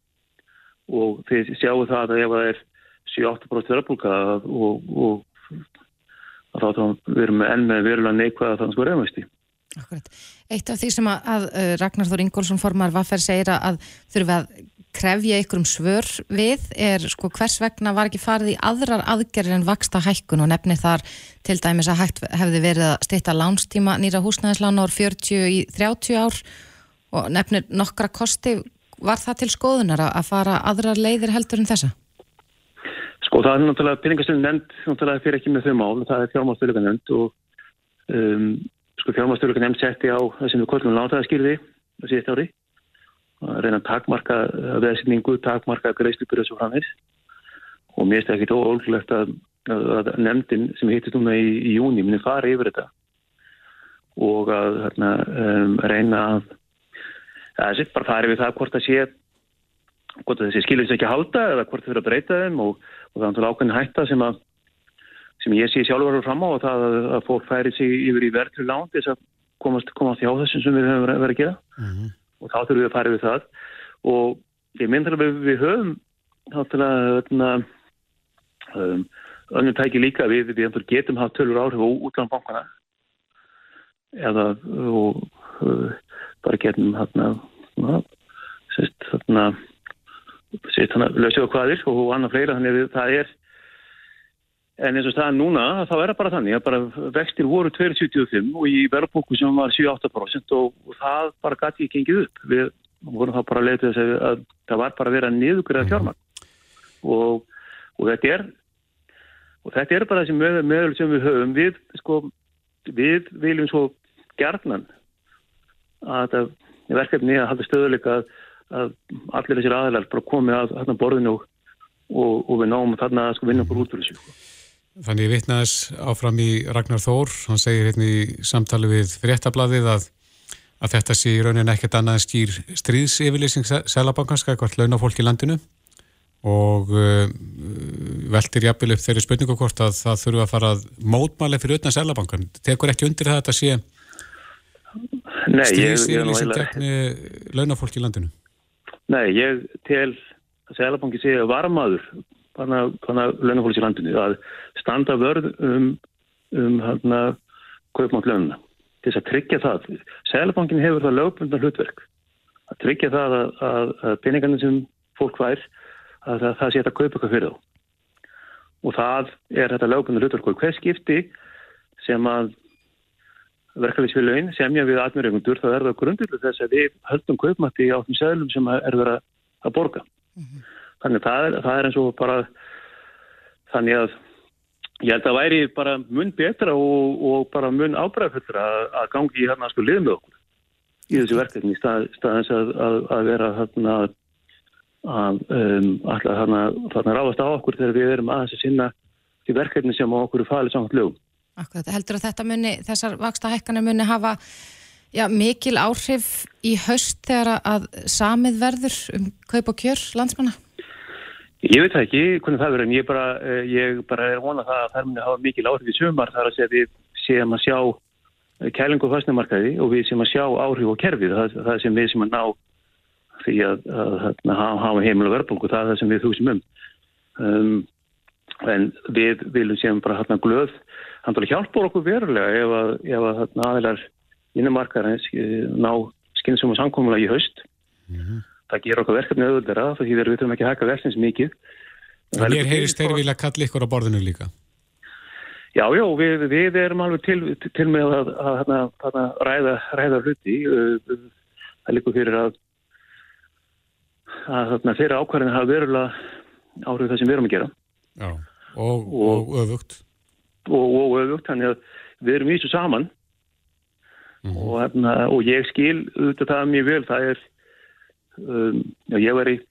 og þið sjáu það að ef það er 7-8% verðbólka og, og þá þá við erum enn með verulega neikvæða þannig að sko reyðmæsti Akkurat. Eitt af því sem að, að Ragnar Þór Ingólfsson formar Vaffer segir að við að krefja ykkur um svör við er sko hvers vegna var ekki farið í aðrar aðgerðir en vaksta hækkun og nefni þar til dæmis að hægt hefði verið að steytta lánstíma nýra húsnæðislána ár 40 í 30 ár og nefnir nokkra kosti var það til skoðunar að fara aðrar leiðir heldur en þessa? Sko það er náttúrulega peningastölu nefnd náttúrulega fyrir ekki með þau mál það er fjármálstöluga nefnd og um, sko fjármálstöluga nefnd setti á það sem við kollum látaðaskýrði það síðast ári. Að reyna að takmarka veðsynningu, takmarka greiðslupur þessu framins og mér finnst það ekkit óólulegt að, að nefndin sem hittist núna í, í júni minni fara yfir þetta. Og að hérna, um, reyna að það sé bara farið við það hvort það sé hvort það sé skilur þess ekki að halda eða hvort það fyrir að breyta þeim og, og það er ákveðin hætta sem að sem ég sé sjálfur fram á og það að, fólk færi sig yfir í verðlu lán þess að komast, komast hjá þessum sem við höfum verið að gera. Mm -hmm og þá þurfum við að fara við það. Og ég myndir að við, við höfum náttúrulega um, önnum tæki líka. Við við getum haft tölur áhrif á útlandbankana eða og, uh, bara getum hérna sérst hérna sérst hérna lösjóða hvaðir og annað fleira. Þannig að það er En eins og staðan núna, þá er það bara þannig að bara vextir voru 2,75 og í verðbóku sem var 7-8% og, það bara gæti ekki gengið upp. Við vorum þá bara að leita þess að, að það var bara að vera niðugriða fjármagn og, og þetta er og þetta er bara þessi möðul möð sem við höfum. Við, sko, við viljum svo gerðnan að það er verkefni að halda stöðuleika að, að allir þessir aðlar bara komið að, að borðinu og, og við náum þarna að sko vinna okkur út úr þessu. Þannig vittnaðis áfram í Ragnar Þór, hann segir hérna í samtali við fréttablaðið að, að þetta sé í raunin ekkert annað en skýr stríðsefylýsing selabankanska eitthvað launafólk í landinu og uh, veltir jafnvel upp þeirri spurningu hvort að það þurfa að fara mótmæli fyrir utan selabankan. Tekur ekki undir það að þetta sé stríðsefylýsing gegn launafólk í landinu? Nei, ég tel selabanki sé varmaður þannig að launafólks í landinu að standa vörð um, um hérna kaupmátt laununa til þess að tryggja það. Sælabankin hefur það lögbundar hlutverk að tryggja það að, að, að peningarnir sem fólk vær að það, það sé þetta að kaupa eitthvað fyrir þá. Og það er þetta lögbundar hlutverk og hver skipti sem að verkefliðsfélagin semja við atmjörgundur þá er það grundilega þess að við höldum kaupmatti á þeim seglum sem er verið að borga. Mm -hmm. Þannig það er, það er eins og bara þannig að ég held að það væri bara mun betra og, og bara mun ábræðfullra að, að gangi í hérna sko lið með okkur í þessu verkefni í stað, staðins að, að, að vera hérna að um, alltaf hérna ráðast á okkur þegar við erum aðeins að sinna því verkefni sem okkur er falið samt lögum. Akkurat, heldur að þetta muni, þessar vaksta hækkanir muni hafa já, mikil áhrif í haust þegar að samið verður um kaup og kjör landsmanna? Ég veit það ekki hvernig það verður en ég bara, eh, ég bara er vonað það að það muni hafa mikil áhrif í sumar þar að segja við séum að sjá eh, kælingu fastnumarkaði og við séum að sjá áhrif á kerfið, það, það sem við séum að ná því að, að, að, að hafa heimil og verðbólku, það er það sem við þúsum um. um en við viljum séum bara hérna glöð hann hjálpur okkur verulega ef að aðeinar innumarkarins ná skynsum og samkómulega í haust. Mm -hmm. Það ger okkar verkefni auðvöldera þá því við þurfum ekki að hækka verkefnins mikið. En ég heyrist þeir vilja kalla ykkur á borðinu líka. Já, já, við, við erum alveg til, til með að, að, að, að ræða, ræða hluti. Það líkur fyrir að þeirra ákvarðinu hafa verulega árið það sem við erum að gera. Já, og, og, og öfugt. Og, og öfugt, þannig að við erum í þessu saman mm -hmm. og ég skil auðvitað það mjög vel það er um, já, ég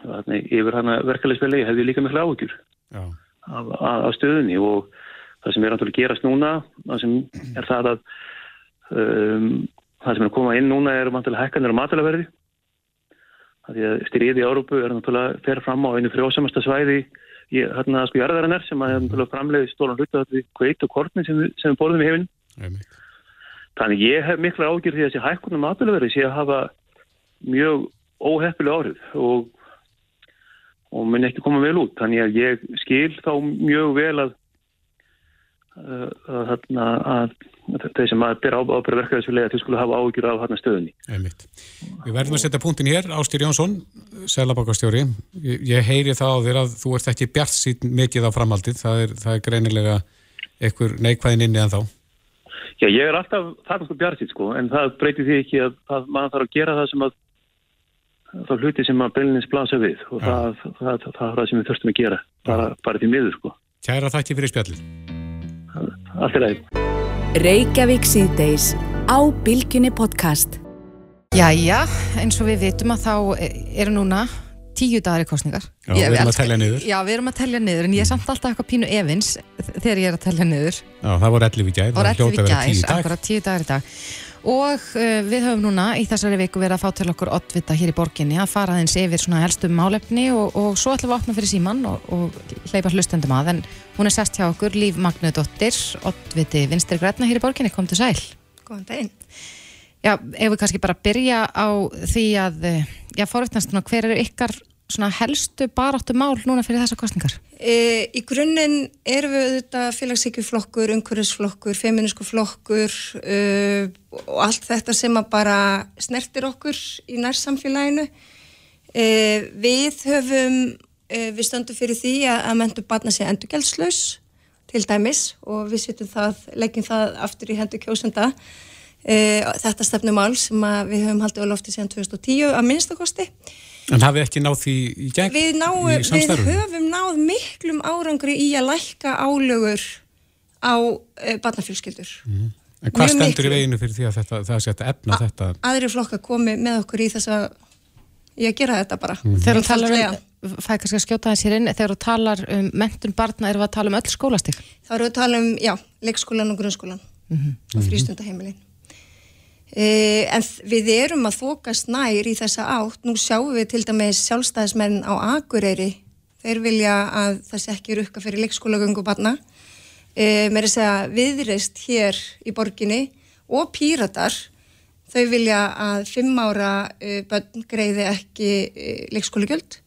hefna, yfir hana verkefælisveli hefði líka miklu áhugjur af, af stöðunni og það sem er náttúrulega gerast núna það sem er það að um, það sem er að koma inn núna er náttúrulega hækkanir á matalaverði því að styrjiði í Árópu er náttúrulega fer fram á einu frjósamasta svæði í hérna sko jarðarinnar sem að hefur framleiði stólan hluta því kveit og kortni sem, sem við borðum í hefinn Þannig ég hef mikla ágjör því að þessi hækkunum aðalverði sé að hafa mjög óheppileg áhrif og, og mun ekki koma vel út. Þannig að ég skil þá mjög vel að, að, að, að þeir sem að byrja að þau skulle hafa ágjör af hérna stöðunni. Einmitt. Við verðum að setja punktin hér, Ástýr Jónsson, selabakastjóri. Ég, ég heyri það á þér að þú ert ekki bjart sín mikið á framhaldið. Það er, það er greinilega einhver neikvæðin inni en þá. Já, ég er alltaf þarna sko bjartið sko, en það breytir því ekki að, að maður þarf að gera það sem að þá hluti sem að bylnins blasa við og það, það, það, það er það sem við þurftum að gera, bara, bara til miður sko. Kæra þakki fyrir spjallin. Allt er aðeins. Reykjavík síðdeis á Bilginni podcast. Jæja, eins og við vitum að þá eru núna tíu dagar í kostningar. Já, ég, við erum að tellja niður. Já, við erum að tellja niður, en ég er samt alltaf eitthvað pínu evins þegar ég er að tellja niður. Já, það voru 11 í gæð, það voru 11 í gæð, akkurat tíu dagar í dag. Og uh, við höfum núna í þessari viku verið að fá til okkur oddvita hér í borginni að fara þeins yfir svona helstum málefni og, og svo ætlum við að opna fyrir síman og, og hleypa hlustendum að, en hún er sest hjá okkur, Líf Magnuðdóttir, oddviti Vinstri Græna hér í borginni, kom til sæl. Góðan daginn. Já, ef við kannski bara byrja á því að, eh, já, fórvittnast, hver eru ykkar svona helstu baráttu mál núna fyrir þessa kostningar? E, í grunninn erum við auðvitað félagsíkjuflokkur, umhverfisflokkur, feminísku flokkur uh, og allt þetta sem að bara snertir okkur í nærsamfélaginu. E, við höfum, e, við stöndum fyrir því að, að mentur barna sé endurgjaldslaus til dæmis og við setjum það, leggjum það aftur í hendur kjósenda. Þetta stefnumál sem við höfum haldið á lofti síðan 2010 að minnstakosti. En hafið ekki náð því í gegn við ná, í samstarfum? Við höfum náð miklum árangri í að lækka álögur á uh, barnafjölskyldur. Mm. En hvað Mjög stendur miklu. í veginu fyrir því að þetta, það sé að efna A þetta? Aðri flokka komi með okkur í þess að ég gera þetta bara. Mm. Þegar þú talar um, fæ kannski að skjóta þess hér inn, þegar þú talar um mentun barna, erum við að tala um öll skólastík? Þá erum við að tala um, já, leikskólan og grunnskólan mm -hmm. og frístundaheimilin. Uh, en við erum að þokast nær í þessa átt, nú sjáum við til dæmis sjálfstæðismenn á Akureyri. Þeir vilja að það sé ekki rukka fyrir leikskólagöngu barna uh, mér er að segja viðreist hér í borginni og píratar þau vilja að fimm ára uh, börn greiði ekki leikskólagjöld.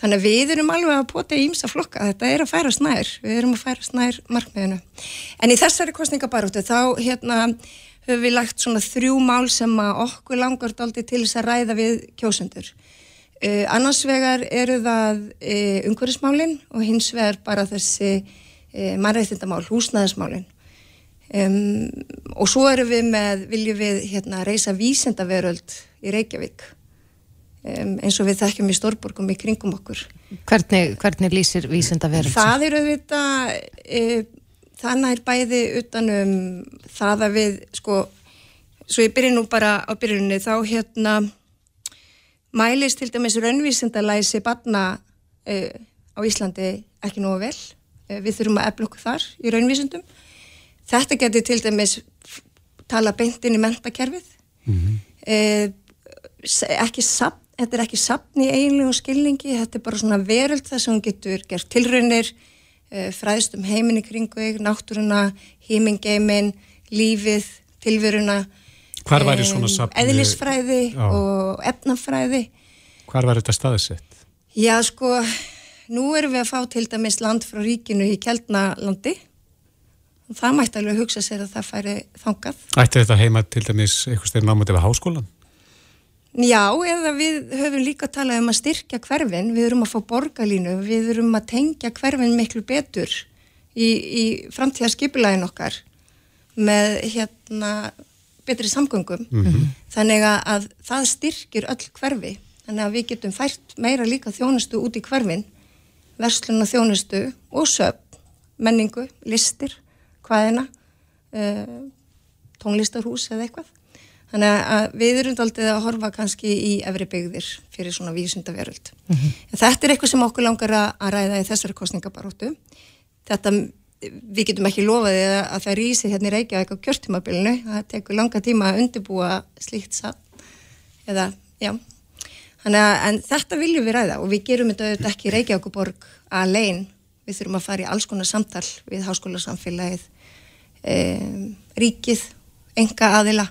Þannig að við erum alveg að pota í ímsa flokka, þetta er að færa snær við erum að færa snær markmiðinu. En í þessari kostningabaróttu þá hérna höfum við lagt svona þrjú mál sem að okkur langar daldi til þess að ræða við kjósendur. Uh, annars vegar eru það uh, umhverfismálinn og hins vegar bara þessi uh, mannreittindamál, húsnæðismálinn. Um, og svo eru við með, viljum við hérna reysa vísendaveröld í Reykjavík um, eins og við þekkjum í Stórborgum í kringum okkur. Hvernig, hvernig lýsir vísendaveröld? Það eru þetta þannig er bæði utanum það að við sko, svo ég byrja nú bara á byrjunni þá hérna mælist til dæmis raunvísindalæsi barna uh, á Íslandi ekki nógu vel. Uh, við þurfum að efla okkur þar í raunvísindum. Þetta getur til dæmis tala beintin í mentakerfið mm -hmm. uh, ekki sapn þetta er ekki sapn í eiginlegu skilningi þetta er bara svona veröld þar sem hún getur gert tilraunir Eh, fræðst um heiminni kringu þig, náttúruna, heimingeimin, lífið, tilveruna, safni? Eðlisfræði Já. og efnafræði. Hvar var þetta staðisett? Já, sko, nú erum við að fá til dæmis land frá ríkinu í Kjeldnalandi það mætti alveg hugsa sér að það færi þangað. Ætti þetta heima til dæmis eitthvað styrn ámöndið við háskólan? Já, eða við höfum líka talað um að styrkja hverfin, við erum að fá borgarlínu, við erum að tengja hverfin miklu betur í, í framtíðarskipulægin okkar með hérna betri samgöngum. Mm -hmm. Þannig að það styrkir öll hverfi, þannig að við getum fært meira líka þjónustu út í hverfin, verslun og þjónustu og söp, menningu, listir, hvaðina, uh, tónlistarhús eða eitthvað. Þannig að við erum aldrei að horfa kannski í efri byggðir fyrir svona vísundaveröld. Mm -hmm. Þetta er eitthvað sem okkur langar að ræða í þessari kostningabaróttu. Þetta, við getum ekki lofaði að það rýsi hérna í Reykjavík á kjörtímabilinu. Það tekur langa tíma að undibúa slíkt satt. Eða, já. Þannig að, en þetta viljum við ræða og við gerum þetta auðvitað ekki í Reykjavíkuborg að lein. Við þurfum að fara í alls konar samtal við háskólasamfélagið, um, ríkið, enga aðila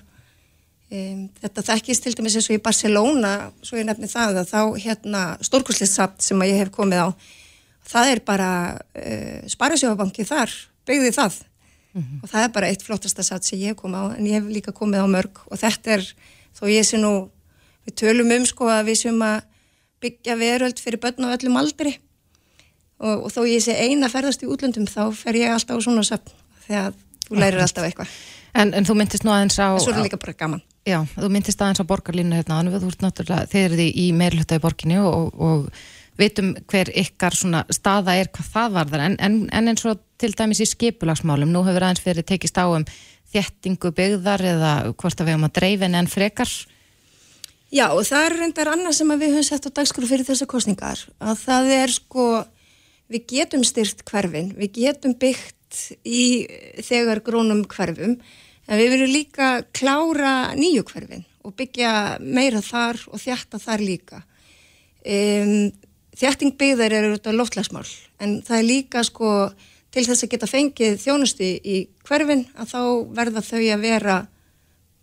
Um, þetta þekkist til dæmis eins og í Barcelona svo ég nefni það að þá hérna stórkurslistsapt sem að ég hef komið á það er bara uh, Sparisjófabanki þar, byggði það. Mm -hmm. og það er bara eitt flottasta sapt sem ég hef komið á en ég hef líka komið á mörg. Og þetta er, þó ég sé nú við tölum um sko að við sem að byggja veröld fyrir börn á öllum aldri. Og, og þó ég sé eina ferðast í útlöndum þá fer ég alltaf á svona sapt þegar þú lærir alltaf eitthvað. En, en þú myndist nú aðeins á... Svo er það líka bara gaman. Já, þú myndist aðeins á borgarlínu hérna, þú ert náttúrulega, þeir eru því í meirlutta í borginni og, og veitum hver ykkar svona staða er hvað það varðar, en, en, en eins og til dæmis í skipulagsmálum, nú hefur aðeins fyrir tekist á um þjettingu byggðar eða hvort að við höfum að dreifin en frekar? Já, og það er reyndar annað sem við höfum sett á dagskóru fyrir þessar kostningar, að það er sko, við getum styrt hverfin, við getum byggt í þegar grónum hverfum, En við verðum líka klára nýju hverfin og byggja meira þar og þjætta þar líka. Um, þjætting byggðar eru auðvitað loftlagsmál en það er líka sko til þess að geta fengið þjónusti í hverfin að þá verða þau að vera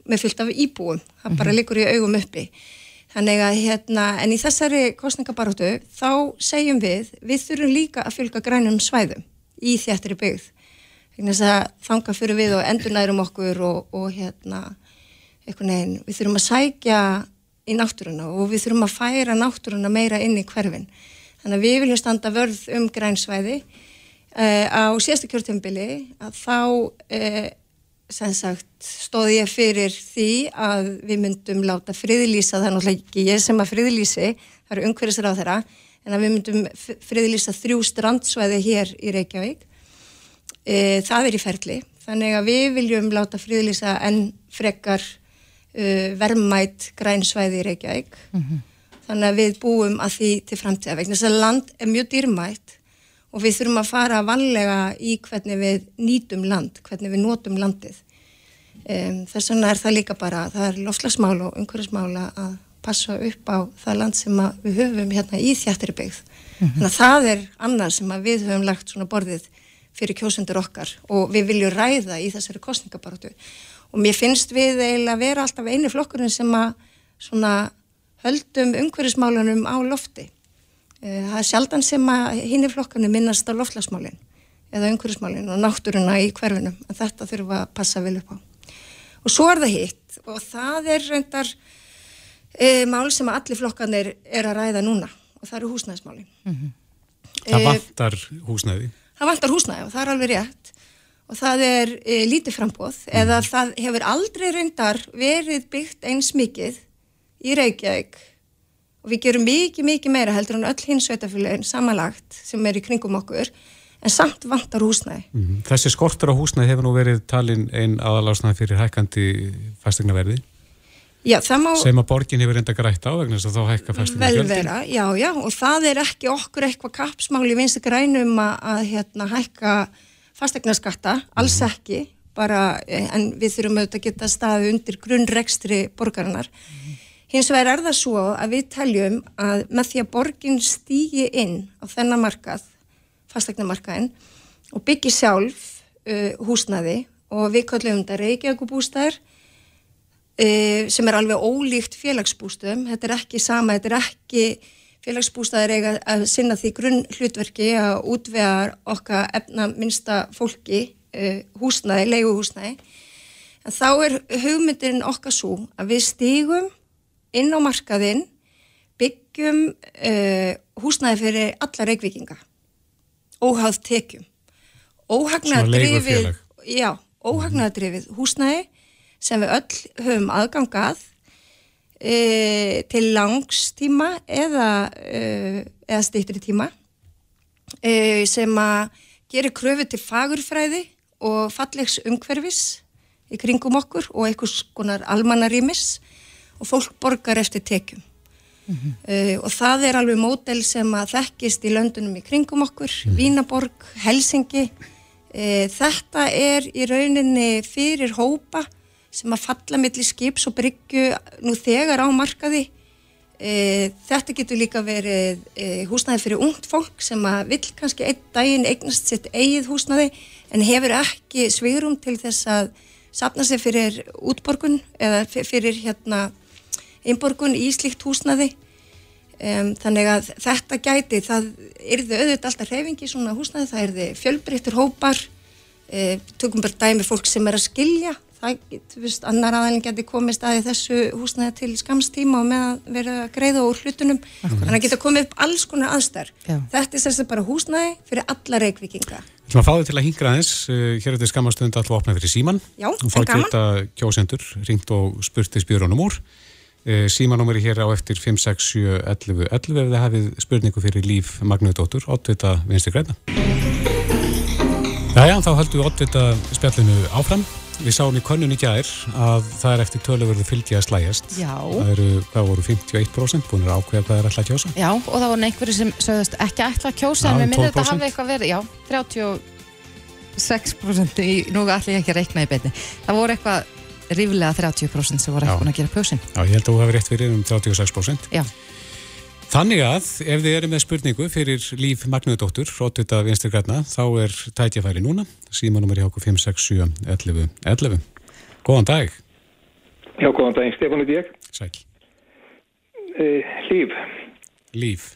með fyllt af íbúum. Það mm -hmm. bara likur í augum uppi. Þannig að hérna, en í þessari kostningabarótu þá segjum við, við þurfum líka að fylga grænum svæðum í þjættri byggð þanga fyrir við og endurnærum okkur og, og hérna neginn, við þurfum að sækja í náttúruna og við þurfum að færa náttúruna meira inn í hverfin. Þannig að við viljum standa vörð um grænsvæði uh, á síðasta kjörtjömbili að þá sem sagt stóði ég fyrir því að við myndum láta friðlýsa, það er náttúrulega ekki ég sem að friðlýsi, það eru umhverjustur á þeirra en að við myndum friðlýsa þrjú strandsvæði hér í Reykjavík e, það er í ferli þannig að við viljum láta friðlýsa enn frekar e, verðmætt grænsvæði í Reykjavík mm -hmm. þannig að við búum að því til framtíða vegna þess að land er mjög dýrmætt og við þurfum að fara vanlega í hvernig við nýtum land, hvernig við nótum landið e, þess vegna er það líka bara, það er lofslagsmál og umhverfismála að passa upp á það land sem við höfum hérna í þjættirbyggð mm -hmm. þannig að það er annað sem við höfum lagt svona borðið fyrir kjósundur okkar og við viljum ræða í þessari kostningabaratu og mér finnst við eiginlega að vera alltaf einu flokkurinn sem að svona höldum umhverfismálunum á lofti. Eh, það er sjaldan sem að hinn í flokkurinn minnast á loftlasmálinn eða umhverfismálinn og náttúruna í hverfinum en þetta þurfum að passa vel upp á. Og svo er það hitt og það er reyndar e, mál sem að allir flokkarnir er að ræða núna og það eru húsnæðismálinn. Mm -hmm. Það e, vantar húsnæði? Það vantar húsnæði og það er alveg rétt og það er e, lítið frambóð mm. eða það hefur aldrei reyndar verið byggt eins mikið í Reykjavík og við gerum mikið, mikið meira heldur en öll hins sveitafélagin samanlagt sem er í kringum okkur en samt vantar húsnæði. Mm. Þessi skortur á húsnæði hefur nú verið talin einn aðalásnæði fyrir hækkandi fastegnaverði? Já, má, sem að borgin hefur reynda grætt á vegna þess að þá hækka festina vel vera, já, já, og það er ekki okkur eitthvað kapsmáli vinstu grænum að, að hérna, hækka fastegnaskatta, alls mm. ekki bara, en við þurfum auðvitað að geta staði undir grunnrekstri borgarinnar. Mm. Hins vegar er það svo að við teljum að með því að borgin stýgi inn á þennan markað, fastegnamarkaðin og byggi sjálf uh, húsnaði og við kallum þetta Reykjavíkubústæðir e, sem er alveg ólíkt félagsbústum, þetta er ekki sama, þetta er ekki félagsbústaðir eiga að sinna því grunn hlutverki að útvega okkar efna minnsta fólki uh, húsnæði, leiguhúsnæði. En þá er hugmyndin okkar svo að við stígum inn á markaðinn byggjum uh, húsnæði fyrir alla reikvikinga óháð tekjum. Óhagnadrifið óhagnadrifið húsnæði sem við öll höfum aðgangað e, til langstíma eða, e, eða stýttri tíma e, sem að gera kröfu til fagurfræði og fallegs umhverfis í kringum okkur og einhvers konar almannarímis og fólk borgar eftir tekjum. Mm -hmm. uh, og það er alveg mótel sem að þekkist í löndunum í kringum okkur, mm -hmm. Vínaborg, Helsingi. Uh, þetta er í rauninni fyrir hópa sem að falla millir skips og bryggju nú þegar á markaði. Uh, þetta getur líka verið húsnæði fyrir ungt fólk sem að vill kannski einn daginn eignast sitt eigið húsnæði en hefur ekki svigurum til þess að sapna sig fyrir útborgun eða fyrir hérna einborgun í slíkt húsnaði um, þannig að þetta gæti það erði auðvitað alltaf reyfingi í svona húsnaði, það erði fjölbreyttur hópar. E, tökum bara dæmi fólk sem er að skilja það, þú veist, annar aðalinn geti komist aðeins þessu húsnaði til skamstíma og með að vera að greiða úr hlutunum. Þannig að geta komið upp alls konar aðstær þetta er sérst bara húsnaði fyrir alla reykvikinga Þú maður fáði til að hingra aðeins, uh, hér er þetta skamastund alltaf opnað fyrir síman Já, en gaman. Geta kjósendur, ringt og spurt í spjörunum úr. Eh, símanúmeri hér á eftir 5671111 ef þið hafið spurningu fyrir líf Magnúðdóttur, Ottvita Vinstri Greina. Jæja, þá höldum við Ottvita spjallinu áfram. Við sáum í könnun í gær að það er eftir töluverðu fylgi að slæjast. Já. Það eru, hvað voru, 51% búin að ákveða hvað er alltaf kjósa. Já, og það voru einhverju sem sögðast ekki alltaf kjósa, já, en við minnum þetta hafi eitthvað verið, já, 36% í, nú ég ekki að reikna í beinni. Það voru eitthvað ríflega 30% sem voru ekki búin að gera pjósin. Já, ég held að þú hefði rétt fyrir um 36%. Já. Þannig að ef þið eru með spurningu fyrir Líf Magnuðdóttur, rótut af Vinstur Græna, þá er tætjafæri núna, símanumar okkur 567 11 11. Góðan dag. Já, góðan dag, Stefán er ég. Sæl. Uh, líf. Líf.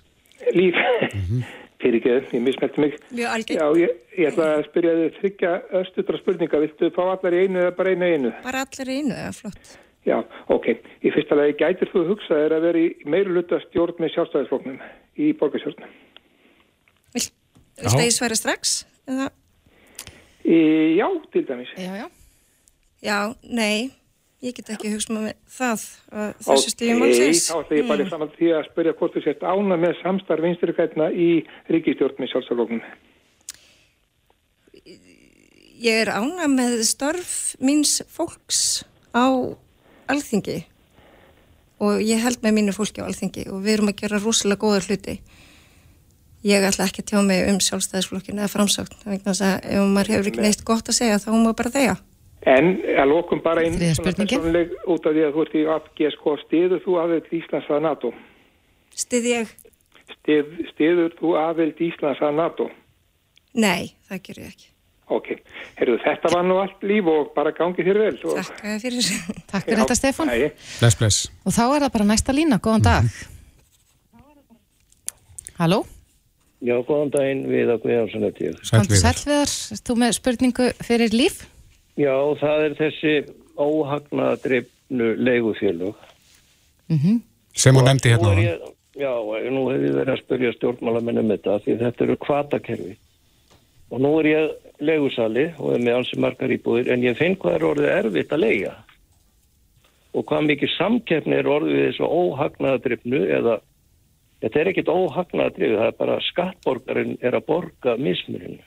Líf. Mm -hmm fyrir ekki, ég mismælti mig. Mjög algjör. Já, ég, ég ætla að spyrja þið þryggja östutra spurninga. Viltu fá allar í einu eða bara einu einu? Bara allar í einu, eða flott. Já, ok. Í fyrsta lagi gætir þú hugsað er að vera í meiru luta stjórn með sjálfstæðisfloknum í borgarsjórnum. Viltu að ég sværa strax? Eða? Í, já, til dæmis. Já, já. Já, nei. Ég get ekki hugsa með það þessu stíðum málsins. Þá ætla ég bara mm. saman því að spyrja hvort þú sett ána með samstarf vinsturíkætna í ríkistjórn með sjálfsarlóknum. Ég er ána með starf míns fólks á alþingi og ég held með mínu fólki á alþingi og við erum að gera rosalega góða hluti. Ég ætla ekki að tjá mig um sjálfstæðisflokkinu eða framsögn. Ef maður hefur ekki neitt gott að segja þá má bara þeia. En að lokum bara einn personleg út af því að þú ert í AFGSK stiður þú aðveld Íslands að NATO? Stið ég? Stið, stiður þú aðveld Íslands að NATO? Nei, það ger ég ekki. Ok, herruðu þetta var nú allt líf og bara gangi þér vel. Svo. Takk fyrir Takk fyrir þetta Stefan. Bless, bless. Og þá er það bara næsta lína, góðan dag. Mm -hmm. Halló? Já, góðan daginn við að Guðjánsson eftir. Sælviðar, þú með spurningu fyrir líf? Já, það er þessi óhagnadreifnu leigufélug. Mm -hmm. Sem hún nefndi hérna á hann. Já, nú hefur við verið að spyrja stjórnmálamennum þetta því þetta eru kvatakerfi. Og nú er ég leigusali og er með alls margar íbúðir en ég finn hvað er orðið erfitt að leiga. Og hvað mikið samkeppni er orðið við þessu óhagnadreifnu eða þetta er ekkit óhagnadreifnu, það er bara skattborgarinn er að borga mismurinu.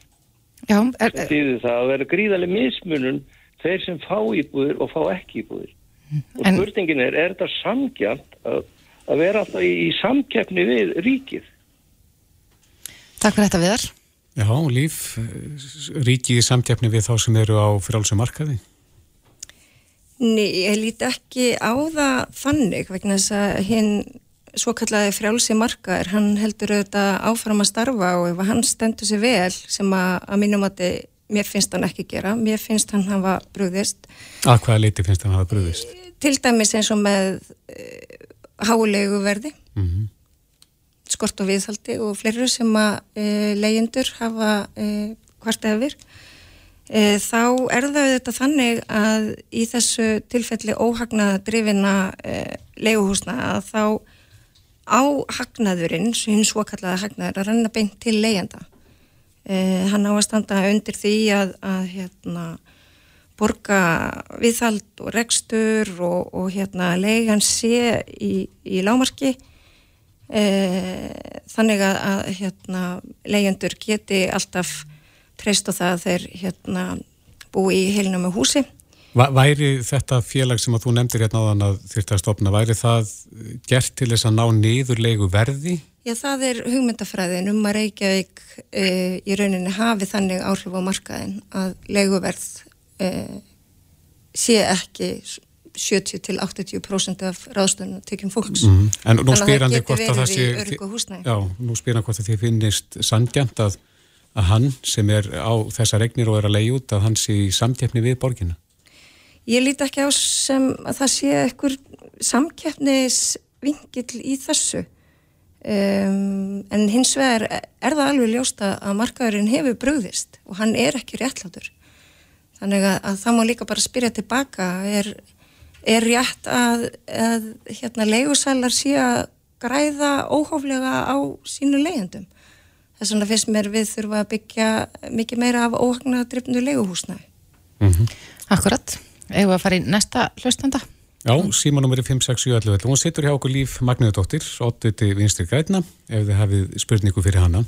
Já, er, það það að vera gríðarlega mismunum þeir sem fá íbúðir og fá ekki íbúðir og en, spurningin er, er þetta samkjönd að, að vera alltaf í, í samkeppni við ríkið Takk fyrir þetta viðar Já, líf ríkið í samkeppni við þá sem eru á frálsum markaði Nei, ég líti ekki á það fannig vegna þess að hinn svo kallaði frjálsi markaður, hann heldur auðvitað áfram að starfa og ef hann stendur sér vel sem að, að mínum að mér finnst hann ekki gera, mér finnst hann hafa brúðist. Að hvaða leiti finnst hann hafa brúðist? Til dæmis eins og með uh, hálegu verði, mm -hmm. Skort og viðhaldi og fleiri sem að uh, leyendur hafa uh, hvart efir. e, þá er það þetta þannig að í þessu tilfelli óhagnaðadrifina e, leiguhúsna að þá á hagnaðurinn, hinn svokallaða hagnaður, að renna beint til leigjanda. E, hann á að standa undir því að, að hérna, borga viðhald og rekstur og, og hérna, leigan sé í, í lámarki e, þannig að, að hérna, leigjandur geti alltaf treyst á það að þeir hérna, búi í heilinu með húsi. Væri þetta félag sem að þú nefndir hérna á þann að þurfti að stopna, væri það gert til þess að ná niður leigu verði? Já, það er hugmyndafræðin um að Reykjavík e, í rauninni hafi þannig áhrif á markaðin að leiguverð e, sé ekki 70 til 80% af ráðstöðunum tekjum fólks. Mm -hmm. En nú spyr hann hvort að það sé... Já, nú spyr hann hvort að þið finnist sandjant að að hann sem er á þessa regnir og er að leiði út að hann sé í samkeppni við borgina? Ég líti ekki á sem að það sé ekkur samkeppnisvingill í þessu um, en hins vegar er það alveg ljósta að markaðurinn hefur bröðist og hann er ekki réttlátur þannig að, að það má líka bara spyrja tilbaka er, er rétt að, að hérna leigusalar sé að græða óhóflega á sínu leiðendum þess vegna finnst mér við þurfum að byggja mikið meira af óhagna drifnu leiguhúsnaði. Mm -hmm. Akkurat, eigum við að fara í næsta hlustanda? Já, símanúmeri 56711 hún situr hjá okkur Líf Magniðardóttir óttiti vinstri græna ef þið hafið spurningu fyrir hana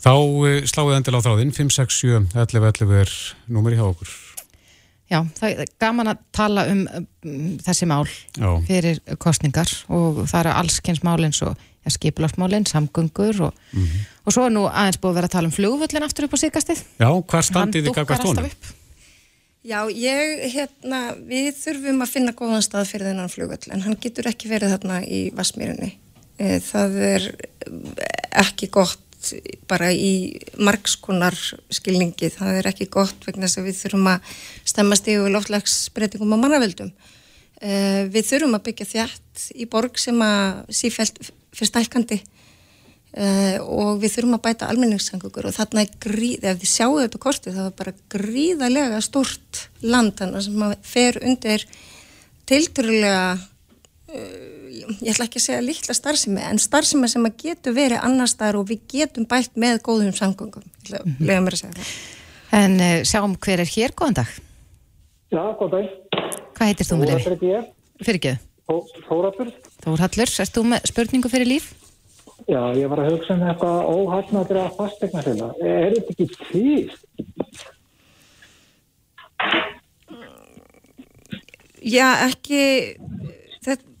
þá eh, sláðu endil á þráðinn 56711 er númeri hjá okkur Já, það er gaman að tala um, um þessi mál Já. fyrir kostningar og það eru allskenns mál eins og ja, skipilarsmálinn, samgöngur og, mm -hmm. og svo er nú aðeins búið að vera að tala um flugvöllin aftur upp á síkastið. Já, hvað standið þið gafast honum? Já, ég, hérna, við þurfum að finna góðan stað fyrir þennan flugvöll en hann getur ekki verið þarna í Vasmírinni. Eh, það er ekki gott bara í margskonar skilningi, það er ekki gott vegna þess að við þurfum að stemmast yfir loftlagsbreytingum á mannavöldum. Eh, við þurfum að byggja þjætt í borg sem að sífælt fyrir stælkandi uh, og við þurfum að bæta almenningssangugur og þarna er gríð, ef þið sjáu þetta kortið það er bara gríðarlega stort land þannig sem að fer undir tilturlega uh, ég ætla ekki að segja lítla starfsemi en starfsemi sem að getur verið annar staðar og við getum bætt með góðum ég ætla að lega mér að segja það En uh, sjáum hver er hér, góðan dag Já, góðan dag Hvað heitir þú með reyfi? Fyrir ekki Þórafur. Þórhallur, erst þú með spurningu fyrir líf? Já, ég var að hugsa um eitthvað óhaldnaður að fastegna þeirra. Er þetta ekki til? Já, ekki,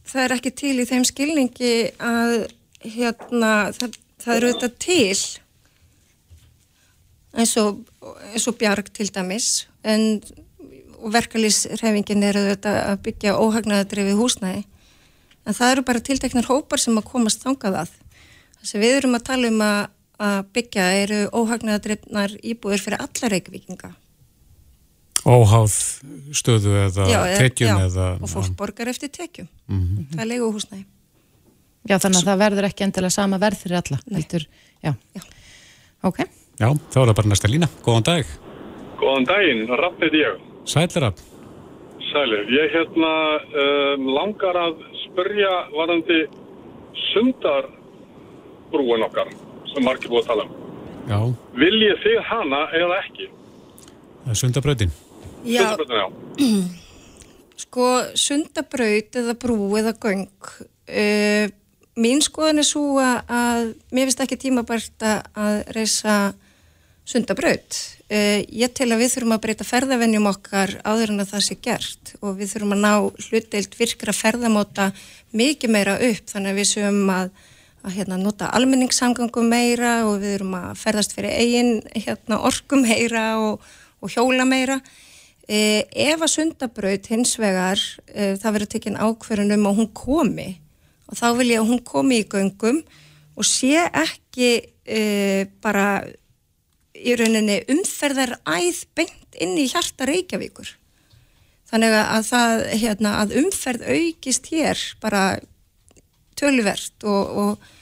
það, er ekki til í þeim skilningi að hérna, það, það eru þetta til. Eins og, eins og bjarg til dæmis. En verkalýsrefingin er auðvitað að byggja óhagnaðadrefið húsnæði. En það eru bara tilteknar hópar sem að komast þangað að. Þess að við erum að tala um að, að byggja eru óhagnaðadrefnar íbúður fyrir alla reykvikinga Óháð stöðu eða já, tekjum já, eða og fólk borgar eftir tekjum mm -hmm. það er leiku húsnæði Já þannig að það verður ekki endilega sama verð fyrir alla Viltur, já. Já. Okay. já, þá er það bara næsta lína Góðan dag Góðan daginn, rappið ég Sælir af. Sælir. Ég hérna um, langar að spörja varandi sundarbrúin okkar sem margir búið að tala um. Já. Viljið þið hana eða ekki? Sundabröðin. Já. Sundabröðin, já. Sko, sundabröð eða brú eða göng uh, mín skoðan er svo að mér finnst ekki tímabært að reysa sundabraut. Uh, ég tel að við þurfum að breyta ferðavennjum okkar áður en að það sé gert og við þurfum að ná hlutdeilt virkra ferðamóta mikið meira upp þannig að við séum að, að hérna, nota almenningssamgangum meira og við þurfum að ferðast fyrir eigin hérna, orkum meira og, og hjóla meira. Uh, ef að sundabraut hins vegar uh, það verður tekinn ákverðin um að hún komi. Og þá vil ég að hún komi í göngum og sé ekki bara í rauninni umferðar æð beint inn í hjarta Reykjavíkur. Þannig að það hérna, að umferð aukist hér bara töluvert og, og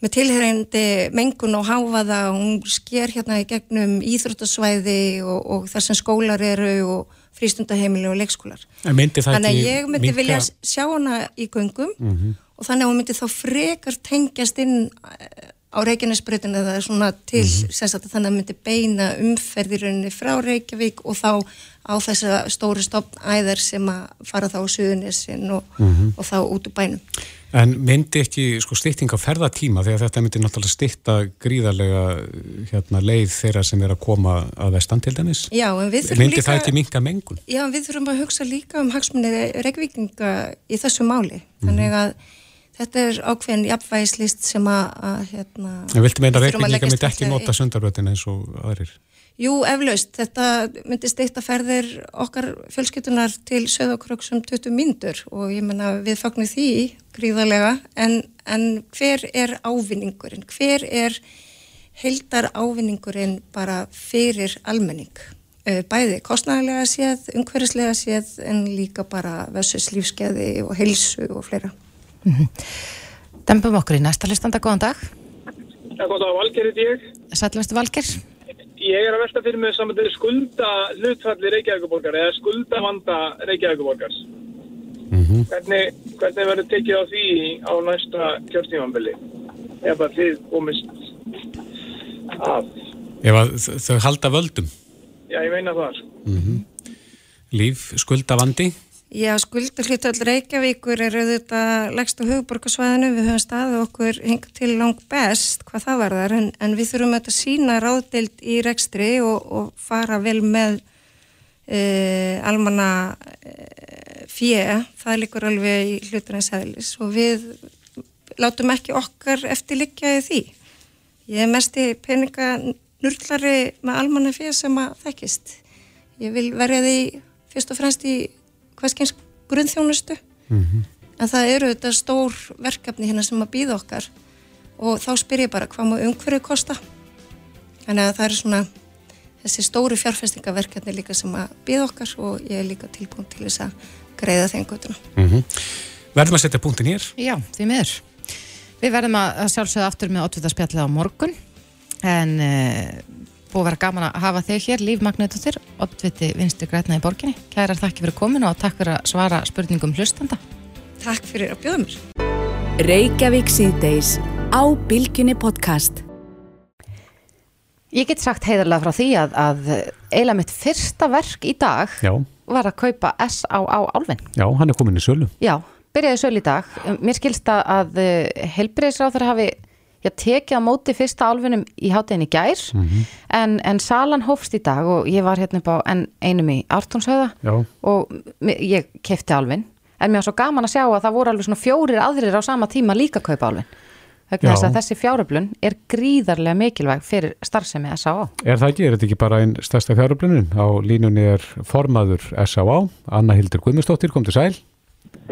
með tilherrandi mengun og háfaða og hún sker hérna í gegnum íþróttasvæði og, og þar sem skólar eru og frístundaheimili og leikskólar. Þannig að ég myndi minnka- vilja sjá hana í göngum Mhm. og þannig að hún myndi þá frekar tengjast inn á Reykjanesbreytinu eða svona til sem sagt að þannig að myndi beina umferðirunni frá Reykjavík og þá á þessa stóru stopnæðar sem að fara þá á Suðunissin og, Mhm. og þá út úr bænum. En myndi ekki sko stytting á ferðatíma þegar þetta myndi náttúrulega stytta gríðarlega hérna, leið þeirra sem er að koma að vestan til dæmis? Já, en við þurfum Myndi líka... það ekki minka mengun? Já, en við þurfum að hugsa líka um hagsmunni Reykjavíkinga í þessu máli. Þannig að þetta er ákveðin jafnvægislist sem að, að hérna... En viltu meina reikninga myndi ekki nota sundarbröðina eins og aðrir? Jú, eflaust, þetta myndi steytta ferðir okkar fjölskyttunar til söðokröks um 20 mínútur og ég menna við fagnum því gríðarlega en, en hver er ávinningurinn? Hver er heildar ávinningurinn bara fyrir almenning? Eh, Bæði kostnæðilega séð, umhverfislega séð en líka bara versus lífskeiði og heilsu og fleira. Dempum okkur í næsta listanda, góðan dag. Það er gott að valgerið ég. Sætlustu Valger. Ég er að velta fyrir mig saman til skulda hlutfalli Reykjavíkuborgar eða skulda vanda Reykjavíkuborgars. Mhm. Hvernig, hvernig verður tekið á því á næsta kjörtímanbili? Ef að þið komist að. Ef að þau halda völdum? Já, ég meina það. Mm Líf, skulda Já, skuldahlutvall Reykjavíkur er auðvitað legst á hugborgarsvæðinu, við höfum staðið okkur hingað til langt best hvað það var þar, en, en við þurfum að sína ráðdeild í rekstri og, og fara vel með e, almanna e, fjö, það líkur alveg í hluturins eðlis og við látum ekki okkar eftir liggja í því. Ég er mest í peninga nurlari með almanna fjö sem að þekkist. Ég vil verja því fyrst og fremst í hverskins grunnþjónustu Mhm. en það eru þetta stór verkefni hérna sem að býða okkar og þá spyr ég bara hvað má umhverju kosta þannig að það eru svona þessi stóru fjárfestingaverkefni líka sem að býða okkar og ég er líka tilbúin til þess að greiða þeim göttuna Mm Verðum að setja punktin hér? Já, því miður. Við verðum að að sjálfsögða aftur með oddvitaðspjallið á morgun en uh, búið að vera gaman að hafa þig hér, Líf Magnetóttir, oddviti vinstri grætna í borginni. Kærar þakki fyrir komin og takk fyrir að svara spurningum hlustanda. Takk fyrir að bjóða mér. Reykjavík síðdeis á Bilginni podcast. Ég get sagt heiðarlega frá því að, að eiginlega mitt fyrsta verk í dag Já, var að kaupa S.A.A. Álfinn. já, hann er komin í sölu. Já, byrjaði söl í dag. Mér skilst að, að helbriðisráður hafi já, tekið á móti fyrsta álfinum í háttegin í gær Mhm. en, en salan hófst í dag og ég var hérna upp á en, einum í Artónshöða Já. og ég kefti álfin en mér var svo gaman að sjá að það voru alveg svona fjórir aðrir á sama tíma líka kaupa Já. þess að þessi fjáröflun er gríðarlega mikilvæg fyrir starfsemi S.A.A. Er það ekki? Er þetta ekki bara einn stærsta fjáröflunin? Á línunni er formaður S.A.A. Anna Hildur Guðmundsdóttir, kom til sæl.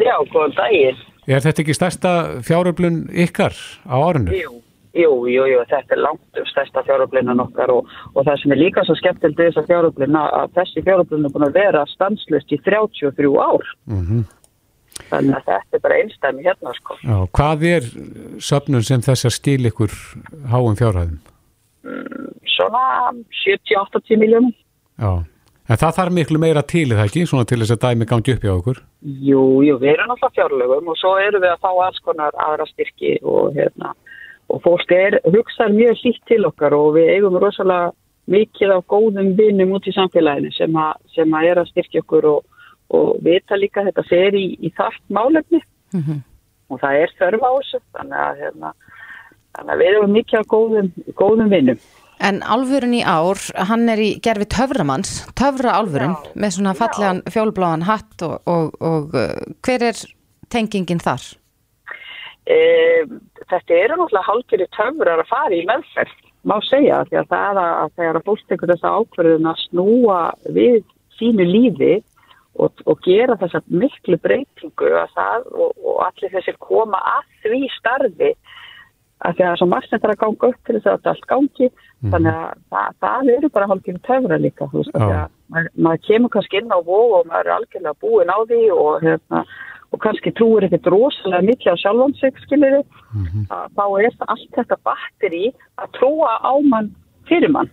Já, góðan daginn. Er þetta ekki stærsta fjáröflun ykkar á árinu? Jú, jú, jú, jú þetta er langt um stærsta fjáröflunan okkar og, og það sem er líka svo skemmtilegt við þessa fjáröflun að þessi fjáröflun er búin að vera stanslust í 33 ár. Mm Þannig að þetta er bara einstæmi hérna, sko. Já, hvað er söfnun sem þess að stíl ykkur háum fjárhæðum? Svona 70-80 miljónum. Já, en það þarf miklu meira til í það ekki, svona til þess að dæmi gangi upp hjá okkur. Jú, jú, við erum alltaf fjárlögum og svo erum við að fá alls konar aðra styrki og hérna, og fólk er, hugsaður mjög hlýtt til okkar og við eigum rosalega mikið af góðum vinnum út í samfélaginu sem, a, sem að er að styrkja okkur og, og vita líka þetta fer í, í þart málefni og það er þörf á þessu þannig að, hérna, þannig að við erum mikið af góðum, góðum vinnum. En álfurinn í ár, hann er í gerfi töframanns, töfra álfurinn með svona fallegan fjólbláan hatt og, og, og uh, hver er tengingin þar? E, þetta eru náttúrulega hálfgerði töfrar að fara í meðferð, má segja, því að það að, að þegar að fólk tekur þessa ákverðin að snúa við sínu lífi og, og gera þessa miklu breytingu að það og, og allir þessir koma að því starfi að því að svo margt sem það er að ganga upp til þess að þetta allt gangi. Þannig að það, það eru bara hálfgerði töfrar líka, þú veist, Já. að maður, maður kemur kannski inn á vó og maður er algjörlega búin á því og hérna og kannski trúir ekkert rosalega mikið á sjálfan sig, skiljið þá er það allt þetta batteri að trúa á mann fyrir mann,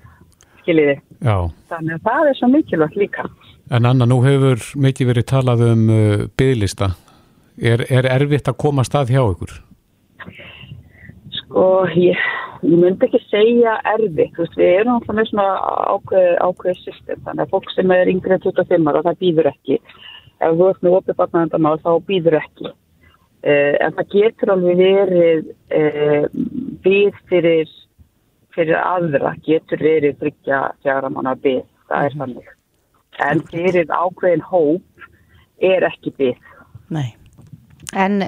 skiljið Já, þannig að það er svo mikilvægt líka. En Anna, nú hefur mikið verið talað um uh, bygglista. Er, er erfitt að koma að stað hjá ykkur? Sko, ég, ég myndi ekki segja erfitt, þú veist, við erum alltaf með svona ákveð, ákveð system, þannig að fólk sem er yngri en 25 ára, það býður ekki. Ef þú ert með opið barnaðandamál, þá býður ekki. Uh, en það getur alveg verið uh, býð fyrir, fyrir aðra, getur verið þryggja fjara mánu býð, það er þannig. En fyrir ákveðin hóp er ekki býð. Nei. En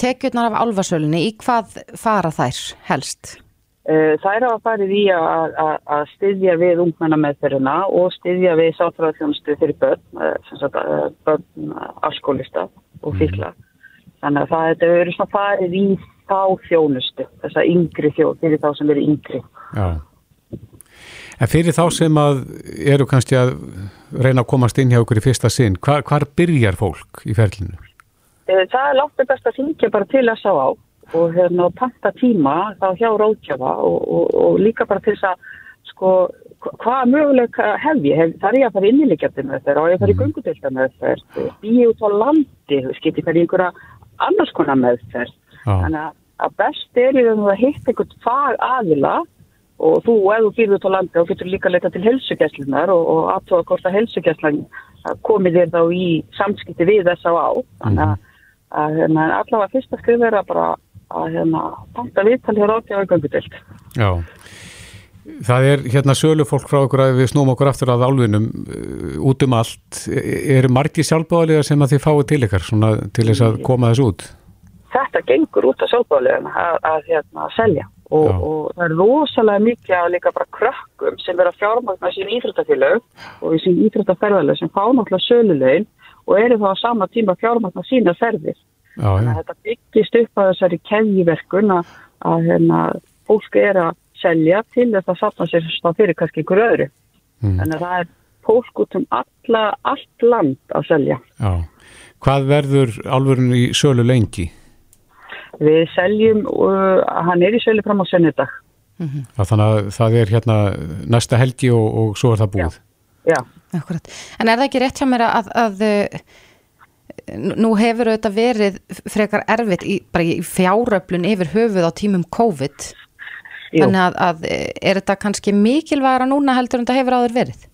tekjurnar af álfasölunni, í hvað fara þær helst? Uh, þær hafa farið í að- að að styðja við ungmenna meðferðina og styðja við sáttræðarþjónustu fyrir börn, sem sagt, uh, börn uh, alskólista og fíkla. Þannig að það þetta verður svona farið í þá þjónustu, þessa yngri þjóð, fyrir þá sem eru yngri. Já. En fyrir þá sem að eru kannski að reyna að komast inn hjá ykkur í fyrsta sinn, hvar, hvar byrjar fólk í ferlinu? Uh, það er langt best að syngja bara til að sá á og hérna panta tíma þá hjá ráðgjafa og, og, og líka bara til þess að sko hva- hvaða möguleika hef ég, hef, þar er ég að fara innilegjandi með þeirra og ég að fara í göngudelta með þeir, býja út á landi, fara í einhverja annars konar með þeir. Þannig að, að best er og að hitta einhvern fag aðila og þú, ef þú býrðu út á landi og getur líka leita til helsugæslunar og, og aðtóða hvort að helsugæslan komið þér þá í samskipti við þess á á. Þannig að, að hérna, allavega fyrsta skrif er að bara að hérna, panta viðtal hér ákjáðu göngudelt. Já. Það er hérna sölu fólk frá okkur að við snúum okkur aftur að álfinum uh, út um allt. E- Eru margi sjálfbáðlega sem að þið fáið til ykkar svona, til þess að koma þess út? Þetta gengur út á sjálfbáðleguna að, að hérna, selja og, og það er rosalega mikið að líka bara krökkum sem vera fjármagna sín íþróttafélög og sín íþróttaferðalög sem fá náttúrulega sölulegin og eru þá á sama tíma fjármagna sína ferðir. Já, að þetta byggist upp að þessari keðjiverkun að, að hérna, fólk er að selja til þess að sapna sér stá fyrir kannski ykkur öðru. Mm. Þannig að það er fólk út um alla, allt land að selja. Já. Hvað verður álfurinn í sölu lengi? Við seljum, uh, hann er í sölu fram á sennudag. Það þannig að það er hérna næsta helgi og, og svo er það búið. Já. Akkurat. En er það ekki rétt hjá mér að, að uh, nú hefur auðvitað verið frekar erfitt í, bara í fjáröflun yfir höfuð á tímum COVID Jú. þannig að, að er þetta kannski mikilvægara núna heldur en þetta hefur áður verið?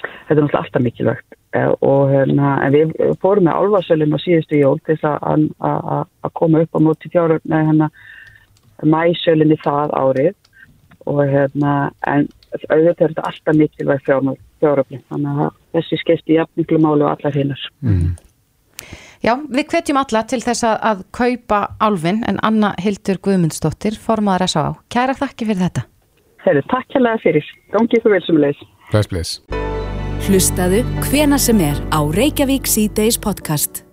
Þetta er náttúrulega alltaf mikilvægt eh, og hérna, við fórum með álfarsölun á síðustu jól til þess að, að, að- að koma upp á móti fjáröfn hérna, mæsölunni það árið og hérna, en auðvitað er þetta alltaf mikilvægt fjáröfn þannig að þessi skeisti jafninglu máli og allar hinnar. Mm. Já, við hvetjum alla til þess að, að kaupa álfin en Anna Hildur Guðmundsdóttir formaður S.A.A. Kæra þakki fyrir þetta. Herru, takk hérlega fyrir. Gangi ykkur vel sem leys. Bless, bless. Hlustaðu hvena sem er á Reykjavík C-Days podcast.